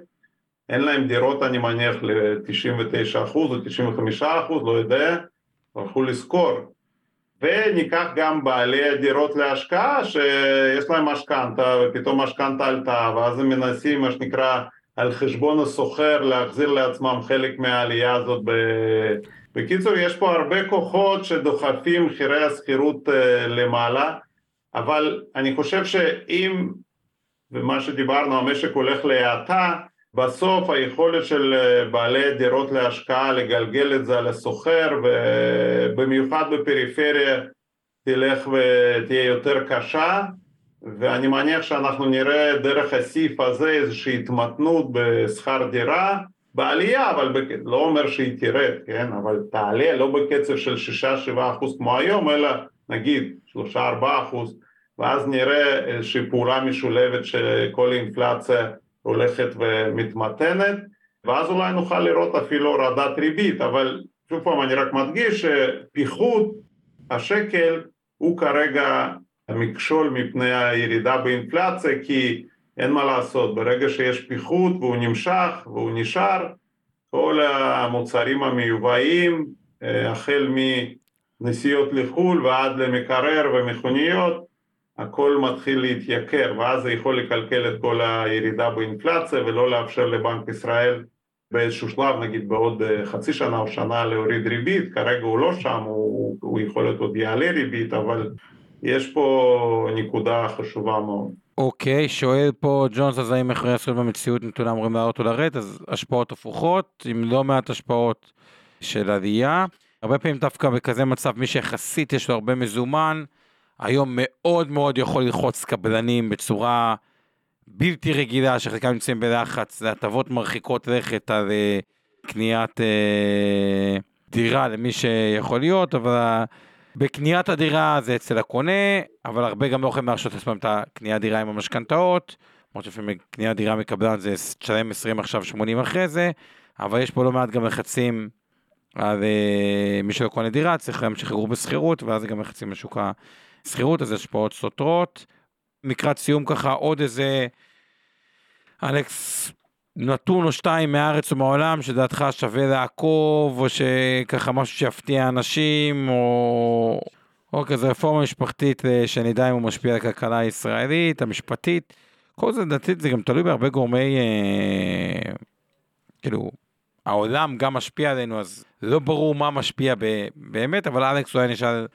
אין להם דירות אני מניח ל-99 אחוז או 95 אחוז, לא יודע, הלכו לשכור. וניקח גם בעלי הדירות להשקעה שיש להם משכנתה ופתאום משכנתה עלתה ואז הם מנסים מה שנקרא על חשבון הסוחר להחזיר לעצמם חלק מהעלייה הזאת ב... בקיצור יש פה הרבה כוחות שדוחפים מחירי השכירות אה, למעלה אבל אני חושב שאם ומה שדיברנו המשק הולך להאטה בסוף היכולת של אה, בעלי דירות להשקעה לגלגל את זה על הסוחר ובמיוחד בפריפריה תלך ותהיה יותר קשה ואני מניח שאנחנו נראה דרך הסעיף הזה איזושהי התמתנות בשכר דירה בעלייה, אבל בק... לא אומר שהיא תרד, כן? אבל תעלה לא בקצב של 6-7 אחוז כמו היום, אלא נגיד 3-4 אחוז ואז נראה איזושהי פעולה משולבת שכל אינפלציה הולכת ומתמתנת, ואז אולי נוכל לראות אפילו הורדת ריבית, אבל שוב פעם אני רק מדגיש שפיחות השקל הוא כרגע המכשול מפני הירידה באינפלציה, כי אין מה לעשות, ברגע שיש פיחות והוא נמשך והוא נשאר, כל המוצרים המיובאים, אה, החל מנסיעות לחו"ל ועד למקרר ומכוניות, הכל מתחיל להתייקר ואז זה יכול לקלקל את כל הירידה באינפלציה ולא לאפשר לבנק ישראל באיזשהו שלב, נגיד בעוד אה, חצי שנה או שנה להוריד ריבית, כרגע הוא לא שם, הוא, הוא יכול להיות עוד יעלה ריבית, אבל יש פה נקודה חשובה מאוד. אוקיי, שואל פה ג'ונס, אז האם מחירי הזכויות במציאות נתונה אמורים לעלות או לרדת, אז השפעות הפוכות, עם לא מעט השפעות של עלייה. הרבה פעמים דווקא בכזה מצב, מי שיחסית יש לו הרבה מזומן, היום מאוד מאוד יכול ללחוץ קבלנים בצורה בלתי רגילה, שחלקם נמצאים בלחץ, זה הטבות מרחיקות לכת על אה, קניית אה, דירה למי שיכול להיות, אבל בקניית הדירה זה אצל הקונה, אבל הרבה גם לא יכולים להרשות לעצמם את הקניית דירה עם המשכנתאות, למרות שלפעמים קניית דירה מקבלן זה תשלם 20 עכשיו 80 אחרי זה, אבל יש פה לא מעט גם לחצים על uh, מי שלא קונה דירה, צריך להמשיך לגור בשכירות, ואז גם לחצים לשוק השכירות, אז יש השפעות סותרות. לקראת סיום ככה עוד איזה, אלכס, נתון או שתיים מהארץ ומהעולם שדעתך שווה לעקוב, או שככה משהו שיפתיע אנשים, או, או כזה רפורמה משפחתית אה, שנדע אם הוא משפיע על הכלכלה הישראלית, המשפטית. כל זה דתית זה גם תלוי בהרבה גורמי, אה, כאילו, העולם גם משפיע עלינו, אז לא ברור מה משפיע ב, באמת, אבל אלכס אולי נשאל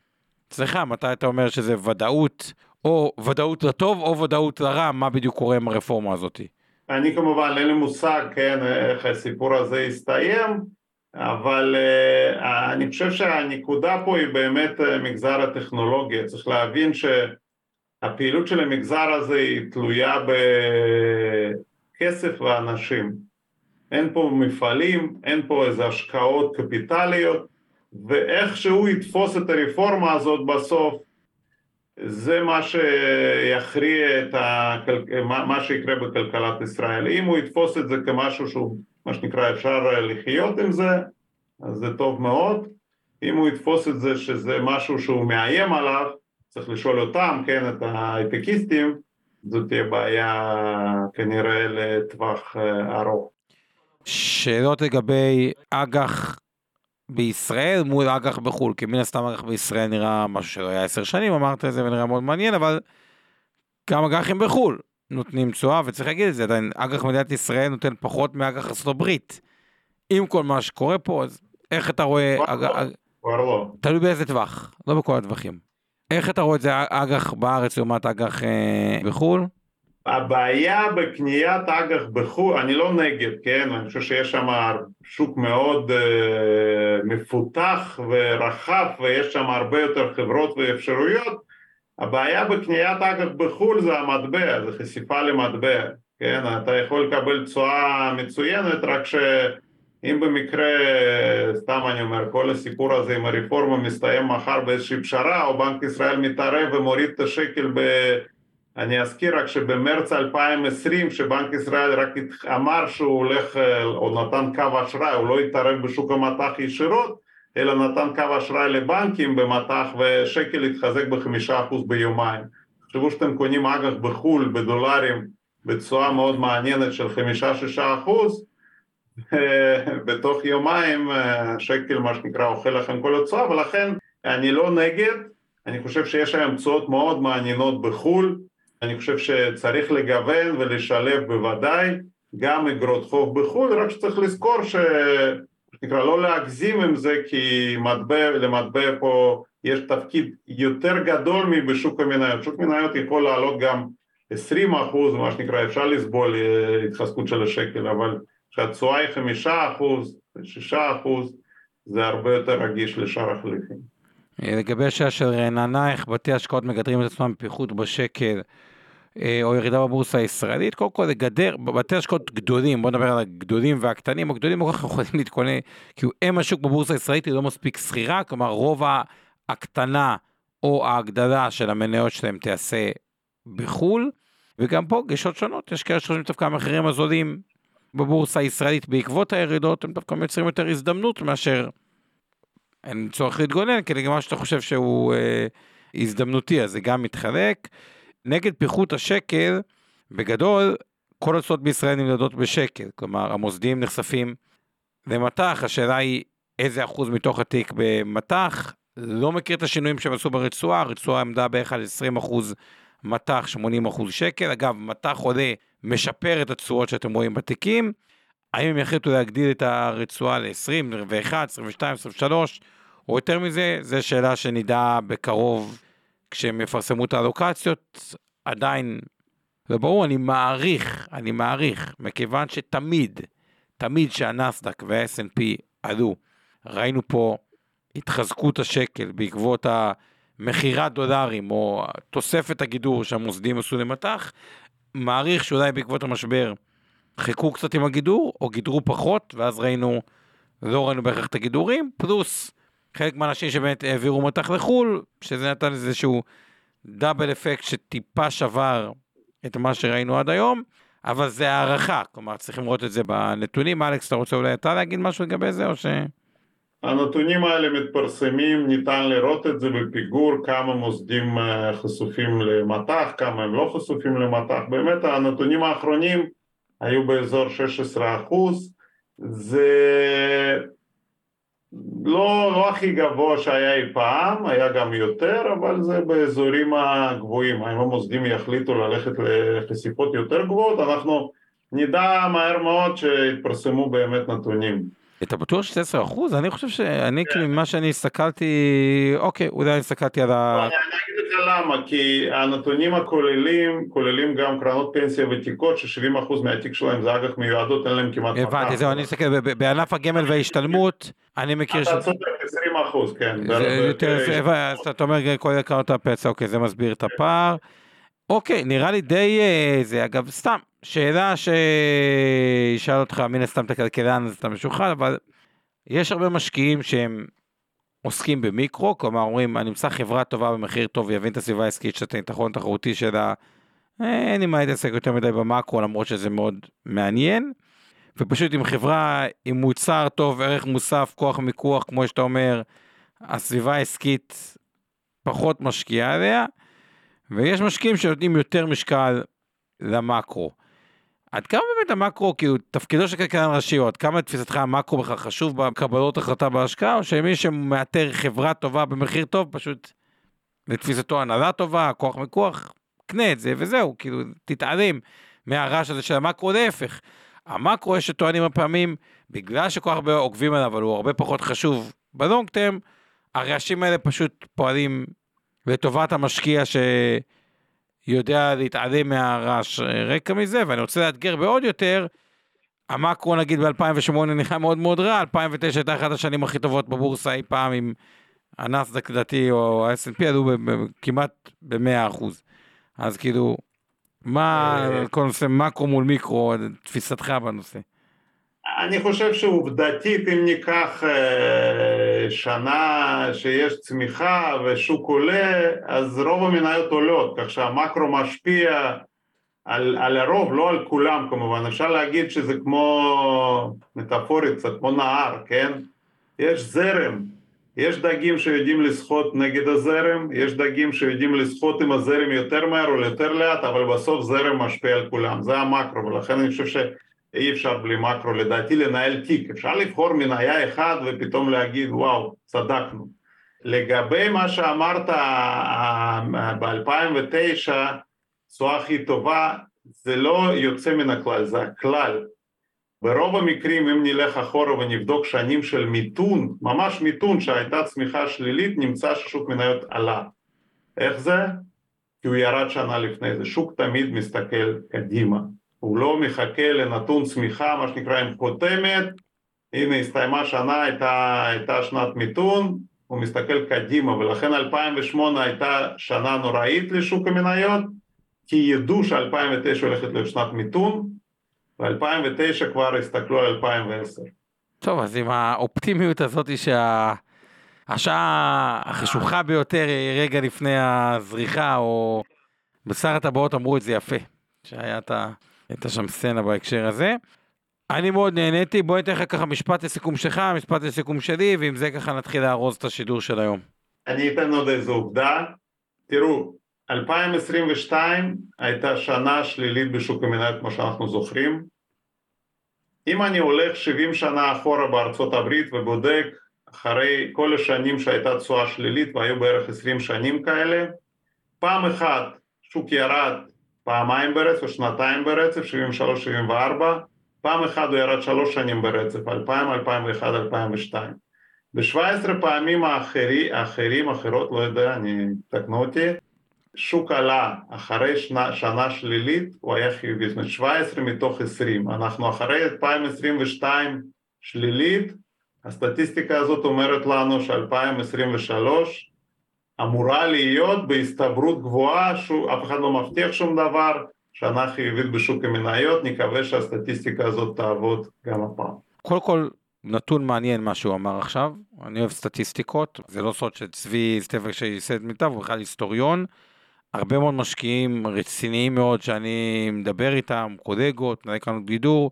אצלך, מתי אתה אומר שזה ודאות, או ודאות לטוב או ודאות לרע, מה בדיוק קורה עם הרפורמה הזאתי? אני כמובן אין לי מושג, כן, איך הסיפור הזה יסתיים, אבל uh, אני חושב שהנקודה פה היא באמת uh, מגזר הטכנולוגיה, צריך להבין הפעילות של המגזר הזה היא תלויה בכסף ואנשים. אין פה מפעלים, אין פה איזה השקעות קפיטליות, ואיך שהוא יתפוס את הרפורמה הזאת בסוף, זה מה שיכריע את הכל... מה שיקרה בכלכלת ישראל. אם הוא יתפוס את זה כמשהו שהוא, מה שנקרא, אפשר לחיות עם זה, אז זה טוב מאוד. אם הוא יתפוס את זה שזה משהו שהוא מאיים עליו, צריך לשאול אותם, כן, את ההייטקיסטים, זו תהיה בעיה כנראה לטווח אה, ארוך. שאלות לגבי אג"ח בישראל מול אג"ח בחו"ל, כי מן הסתם אג"ח בישראל נראה משהו שלא היה עשר שנים, אמרת את זה ונראה מאוד מעניין, אבל גם אג"חים בחו"ל נותנים תשואה, וצריך להגיד את זה, עדיין אג"ח מדינת ישראל נותן פחות מאג"ח הברית. עם כל מה שקורה פה, אז איך אתה רואה... לא, כבר לא. תלוי באיזה טווח, לא בכל הטווחים. איך אתה רואה את זה אג"ח בארץ לעומת אג"ח אה, בחו"ל? הבעיה בקניית אג"ח בחו"ל, אני לא נגד, כן? אני חושב שיש שם שוק מאוד uh, מפותח ורחב ויש שם הרבה יותר חברות ואפשרויות הבעיה בקניית אג"ח בחו"ל זה המטבע, זה חשיפה למטבע, כן? אתה יכול לקבל תשואה מצוינת רק שאם במקרה, סתם אני אומר, כל הסיפור הזה עם הרפורמה מסתיים מחר באיזושהי פשרה או בנק ישראל מתערב ומוריד את השקל ב... אני אזכיר רק שבמרץ 2020 שבנק ישראל רק אמר שהוא הולך או נתן קו אשראי, הוא לא התערב בשוק המטח ישירות אלא נתן קו אשראי לבנקים במטח ושקל התחזק בחמישה אחוז ביומיים. תחשבו שאתם קונים אג"ח בחו"ל בדולרים בתשואה מאוד מעניינת של חמישה-שישה אחוז בתוך יומיים שקל מה שנקרא אוכל לכם כל התשואה ולכן אני לא נגד, אני חושב שיש היום תשואות מאוד מעניינות בחו"ל אני חושב שצריך לגוון ולשלב בוודאי גם אגרות חוב בחו"ל, רק שצריך לזכור ש... נקרא לא להגזים עם זה כי מטבע, למטבע פה יש תפקיד יותר גדול מבשוק המניות, שוק מניות יכול לעלות גם 20 אחוז, מה שנקרא אפשר לסבול אה, התחזקות של השקל, אבל כשהתשואה היא 5 אחוז, 6 אחוז, זה הרבה יותר רגיש לשאר החליפים. לגבי השאלה של רעננה, איך בתי השקעות מגדרים את עצמם בפיחות בשקל, אה, או ירידה בבורסה הישראלית, קודם כל לגדר, בתי השקעות גדולים, בוא נדבר על הגדולים והקטנים, הגדולים לא כל כך יכולים להתכונן, כי הם השוק בבורסה הישראלית היא לא מספיק שכירה, כלומר רוב הקטנה או ההגדלה של המניות שלהם תיעשה בחו"ל, וגם פה גישות שונות, יש כאלה שחושבים דווקא המחירים הזולים בבורסה הישראלית בעקבות הירידות, הם דווקא מייצרים יותר הזדמנות מאשר אין צורך להתגונן, כי לגמרי שאתה חושב שהוא אה, הזדמנותי, אז זה גם מתחלק. נגד פיחות השקל, בגדול, כל התשואות בישראל נמדדות בשקל, כלומר המוסדים נחשפים למטח, השאלה היא איזה אחוז מתוך התיק במטח, לא מכיר את השינויים שהם עשו ברצועה, הרצועה עמדה בערך על 20 אחוז מטח, 80 אחוז שקל, אגב, מטח עולה משפר את התשואות שאתם רואים בתיקים, האם הם יחליטו להגדיל את הרצועה ל-20, 21, 22, 23, או יותר מזה, זו שאלה שנדע בקרוב כשהם יפרסמו את האלוקציות, עדיין לא ברור, אני מעריך, אני מעריך, מכיוון שתמיד, תמיד שהנסדק וה-S&P עלו, ראינו פה התחזקות השקל בעקבות המכירת דולרים או תוספת הגידור שהמוסדים עשו למטח, מעריך שאולי בעקבות המשבר חיכו קצת עם הגידור, או גידרו פחות, ואז ראינו, לא ראינו בהכרח את הגידורים, פלוס חלק מהאנשים שבאמת העבירו מטח לחו"ל, שזה נתן איזשהו דאבל אפקט שטיפה שבר את מה שראינו עד היום, אבל זה הערכה, כלומר צריכים לראות את זה בנתונים. אלכס, אתה רוצה אולי אתה להגיד משהו לגבי זה או ש... הנתונים האלה מתפרסמים, ניתן לראות את זה בפיגור, כמה מוסדים אה, חשופים למטח, כמה הם לא חשופים למטח, באמת הנתונים האחרונים היו באזור 16 אחוז, זה לא, לא הכי גבוה שהיה אי פעם, היה גם יותר, אבל זה באזורים הגבוהים. האם המוסדים יחליטו ללכת לחשיפות יותר גבוהות, אנחנו נדע מהר מאוד שיתפרסמו באמת נתונים. אתה בטוח ש-16 אחוז? אני חושב שאני, כאילו, ממה שאני הסתכלתי, אוקיי, אולי הסתכלתי על ה... אני אגיד לך למה, כי הנתונים הכוללים, כוללים גם קרנות פנסיה ותיקות, ש-70 אחוז מהתיק שלהם זה אג"ח מיועדות, אין להם כמעט... הבנתי, זהו, אני אסתכל, בענף הגמל וההשתלמות, אני מכיר ש... אתה צודק, 20 אחוז, כן. אז אתה אומר כל קרנות הפנסיה, אוקיי, זה מסביר את הפער. אוקיי, נראה לי די אה, זה, אגב, סתם, שאלה שישאל אותך, מן הסתם את הכלכלן, אז אתה משוחד, אבל יש הרבה משקיעים שהם עוסקים במיקרו, כלומר אומרים, אני אמצא חברה טובה במחיר טוב ויבין את הסביבה העסקית של היתרון התחרותי שלה, אה, אין לי מה להתעסק יותר מדי במקרו, למרות שזה מאוד מעניין. ופשוט עם חברה עם מוצר טוב, ערך מוסף, כוח מיקוח, כמו שאתה אומר, הסביבה העסקית פחות משקיעה עליה, ויש משקיעים שנותנים יותר משקל למקרו. עד כמה באמת המקרו, כאילו, תפקידו של כלכלן ראשי, או עד כמה תפיסתך המקרו בכלל חשוב בקבלות החלטה בהשקעה, או שמי שמאתר חברה טובה במחיר טוב, פשוט לתפיסתו הנהלה טובה, כוח מיקוח, קנה את זה וזהו, כאילו, תתעלם מהרעש הזה של המקרו, להפך. המקרו, יש שטוענים הפעמים, בגלל שכל כך הרבה עוקבים עליו, אבל הוא הרבה פחות חשוב בלונג טרם, הרעשים האלה פשוט פועלים לטובת המשקיע שיודע להתעלם מהרעש רקע מזה, ואני רוצה לאתגר בעוד יותר, המקרו נגיד ב-2008 נראה מאוד מאוד רע, 2009 הייתה אחת השנים הכי טובות בבורסה אי פעם עם הנסדק לדעתי או ה-S&P עלו כמעט ב-100%. אז כאילו, מה אה, כל נושא מקרו מול מיקרו, תפיסתך בנושא? אני חושב שעובדתית אם ניקח אה, שנה שיש צמיחה ושוק עולה, אז רוב המניות עולות, כך שהמקרו משפיע על, על הרוב, לא על כולם כמובן, אפשר להגיד שזה כמו, מטאפורית קצת, כמו נהר, כן? יש זרם, יש דגים שיודעים לשחות נגד הזרם, יש דגים שיודעים לשחות עם הזרם יותר מהר או יותר לאט, אבל בסוף זרם משפיע על כולם, זה המקרו, ולכן אני חושב שאי אפשר בלי מקרו, לדעתי לנהל תיק, אפשר לבחור מניה אחד ופתאום להגיד וואו, צדקנו. לגבי מה שאמרת ב-2009, תשואה הכי טובה, זה לא יוצא מן הכלל, זה הכלל. ברוב המקרים אם נלך אחורה ונבדוק שנים של מיתון, ממש מיתון שהייתה צמיחה שלילית, נמצא ששוק מניות עלה. איך זה? כי הוא ירד שנה לפני זה. שוק תמיד מסתכל קדימה. הוא לא מחכה לנתון צמיחה, מה שנקרא עם חותמת, הנה הסתיימה שנה, הייתה, הייתה שנת מיתון, הוא מסתכל קדימה, ולכן 2008 הייתה שנה נוראית לשוק המניות, כי ידעו ש-2009 הולכת להיות שנת מיתון, ב-2009 כבר הסתכלו על 2010. טוב, אז עם האופטימיות הזאת שהשעה החשוכה ביותר היא רגע לפני הזריחה, או בשר הטבעות אמרו את זה יפה, שהיה את שם סצנה בהקשר הזה. אני מאוד נהניתי, בוא ניתן לך ככה משפט לסיכום שלך, משפט לסיכום שלי, ועם זה ככה נתחיל לארוז את השידור של היום. אני אתן עוד איזו עובדה. תראו, 2022 הייתה שנה שלילית בשוק המניות כמו שאנחנו זוכרים. אם אני הולך 70 שנה אחורה בארצות הברית ובודק אחרי כל השנים שהייתה תשואה שלילית והיו בערך 20 שנים כאלה, פעם אחת שוק ירד פעמיים ברצף שנתיים ברצף, 73-74, פעם אחת הוא ירד שלוש שנים ברצף, 2000, 2001, 2002. ב-17 פעמים האחרי, האחרים, אחרות, לא יודע, אני, תקנו אותי, שוק עלה אחרי שנה, שנה שלילית, הוא היה חיובי, זאת אומרת 17 מתוך 20, אנחנו אחרי 2022 שלילית, הסטטיסטיקה הזאת אומרת לנו ש-2023 אמורה להיות בהסתברות גבוהה, אף אחד לא מבטיח שום דבר, שנה חיובית בשוק המניות, נקווה שהסטטיסטיקה הזאת תעבוד גם הפעם. קודם כל, נתון מעניין מה שהוא אמר עכשיו, אני אוהב סטטיסטיקות, זה לא סוד שצבי סטפק שייסד מיטב, הוא בכלל היסטוריון. הרבה מאוד משקיעים רציניים מאוד שאני מדבר איתם, קולגות, מנהלי קרנות גידור,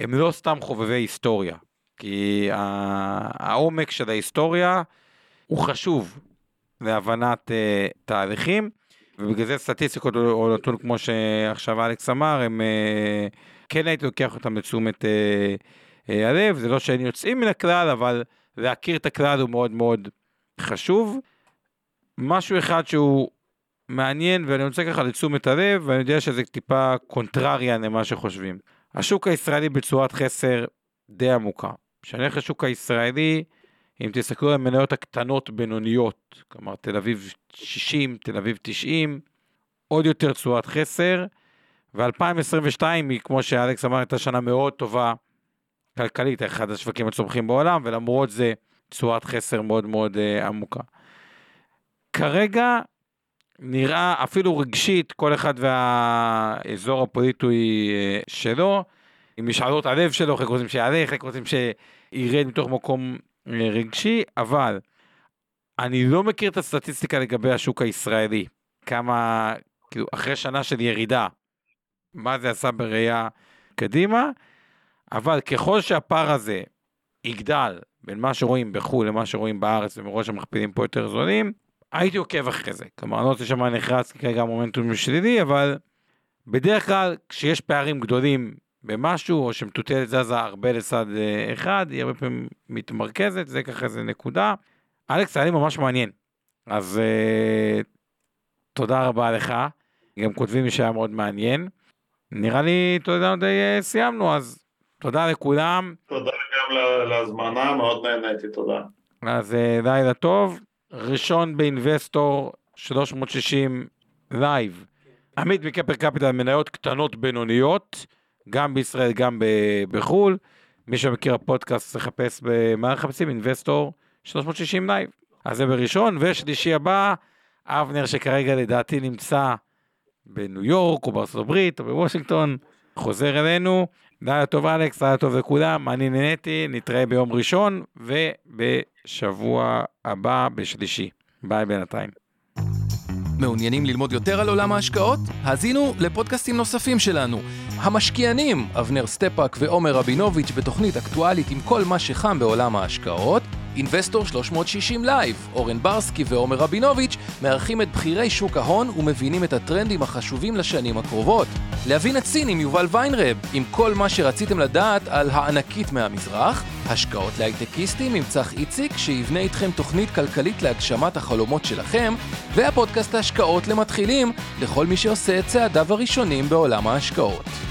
הם לא סתם חובבי היסטוריה, כי העומק של ההיסטוריה הוא חשוב להבנת uh, תהליכים, ובגלל זה סטטיסטיקות או נתון כמו שעכשיו אלכס אמר, הם uh, כן הייתי לוקח אותם לתשומת uh, uh, הלב, זה לא שהם יוצאים מן הכלל, אבל להכיר את הכלל הוא מאוד מאוד חשוב. משהו אחד שהוא מעניין, ואני רוצה ככה לתשומת הלב, ואני יודע שזה טיפה קונטרריה למה שחושבים. השוק הישראלי בצורת חסר די עמוקה. כשאני הולך לשוק הישראלי, אם תסתכלו על המניות הקטנות בינוניות, כלומר תל אביב 60, תל אביב 90, עוד יותר תשואת חסר, ו-2022 היא, כמו שאלכס אמר, הייתה שנה מאוד טובה כלכלית, אחד השווקים הצומחים בעולם, ולמרות זה תשואת חסר מאוד מאוד uh, עמוקה. כרגע נראה אפילו רגשית, כל אחד והאזור הפוליטי אה, שלו, עם משאלות הלב שלו, חלק רוצים שיעלה, חלק רוצים שירד מתוך מקום רגשי, אבל אני לא מכיר את הסטטיסטיקה לגבי השוק הישראלי. כמה, כאילו, אחרי שנה של ירידה, מה זה עשה בראייה קדימה, אבל ככל שהפער הזה יגדל בין מה שרואים בחו"ל למה שרואים בארץ ומראש המכפילים פה יותר זולים, הייתי עוקב אחרי זה. כלומר, אני לא רוצה שמה נחרץ כי כרגע המומנטום שלילי, אבל בדרך כלל כשיש פערים גדולים במשהו, או שמטוטלת זזה הרבה לצד אה, אחד, היא הרבה פעמים מתמרכזת, זה ככה איזה נקודה. אלכס, היה לי ממש מעניין. אז אה, תודה רבה לך. גם כותבים שהיה מאוד מעניין. נראה לי, אתה יודע, די אה, סיימנו, אז תודה לכולם. תודה גם להזמנה, מאוד נהניתי, תודה. אז אה, לילה טוב. ראשון ב Investor 360 Live. עמית מקפר קפיטל מניות קטנות בינוניות, גם בישראל, גם בחו"ל. מי שמכיר הפודקאסט, לחפש במה מחפשים? Investor 360 Live. אז זה בראשון, ושלישי הבא, אבנר שכרגע לדעתי נמצא בניו יורק או בארצות הברית או בוושינגטון, חוזר אלינו. לילה טוב אלכס, לילה טוב לכולם, אני נהניתי, נתראה ביום ראשון ובשבוע הבא בשלישי. ביי בינתיים. מעוניינים ללמוד יותר על עולם ההשקעות? האזינו לפודקאסטים נוספים שלנו. המשקיענים, אבנר סטפאק ועומר רבינוביץ' בתוכנית אקטואלית עם כל מה שחם בעולם ההשקעות. Investor 360 Live, אורן ברסקי ועומר רבינוביץ' מארחים את בכירי שוק ההון ומבינים את הטרנדים החשובים לשנים הקרובות. להבין סין עם יובל ויינרב, עם כל מה שרציתם לדעת על הענקית מהמזרח. השקעות להייטקיסטים עם צח איציק, שיבנה איתכם תוכנית כלכלית להגשמת החלומות שלכם. והפודקאסט ההשקעות למתחילים, לכל מי שעושה את צעדיו הראשונים בעולם ההשקעות.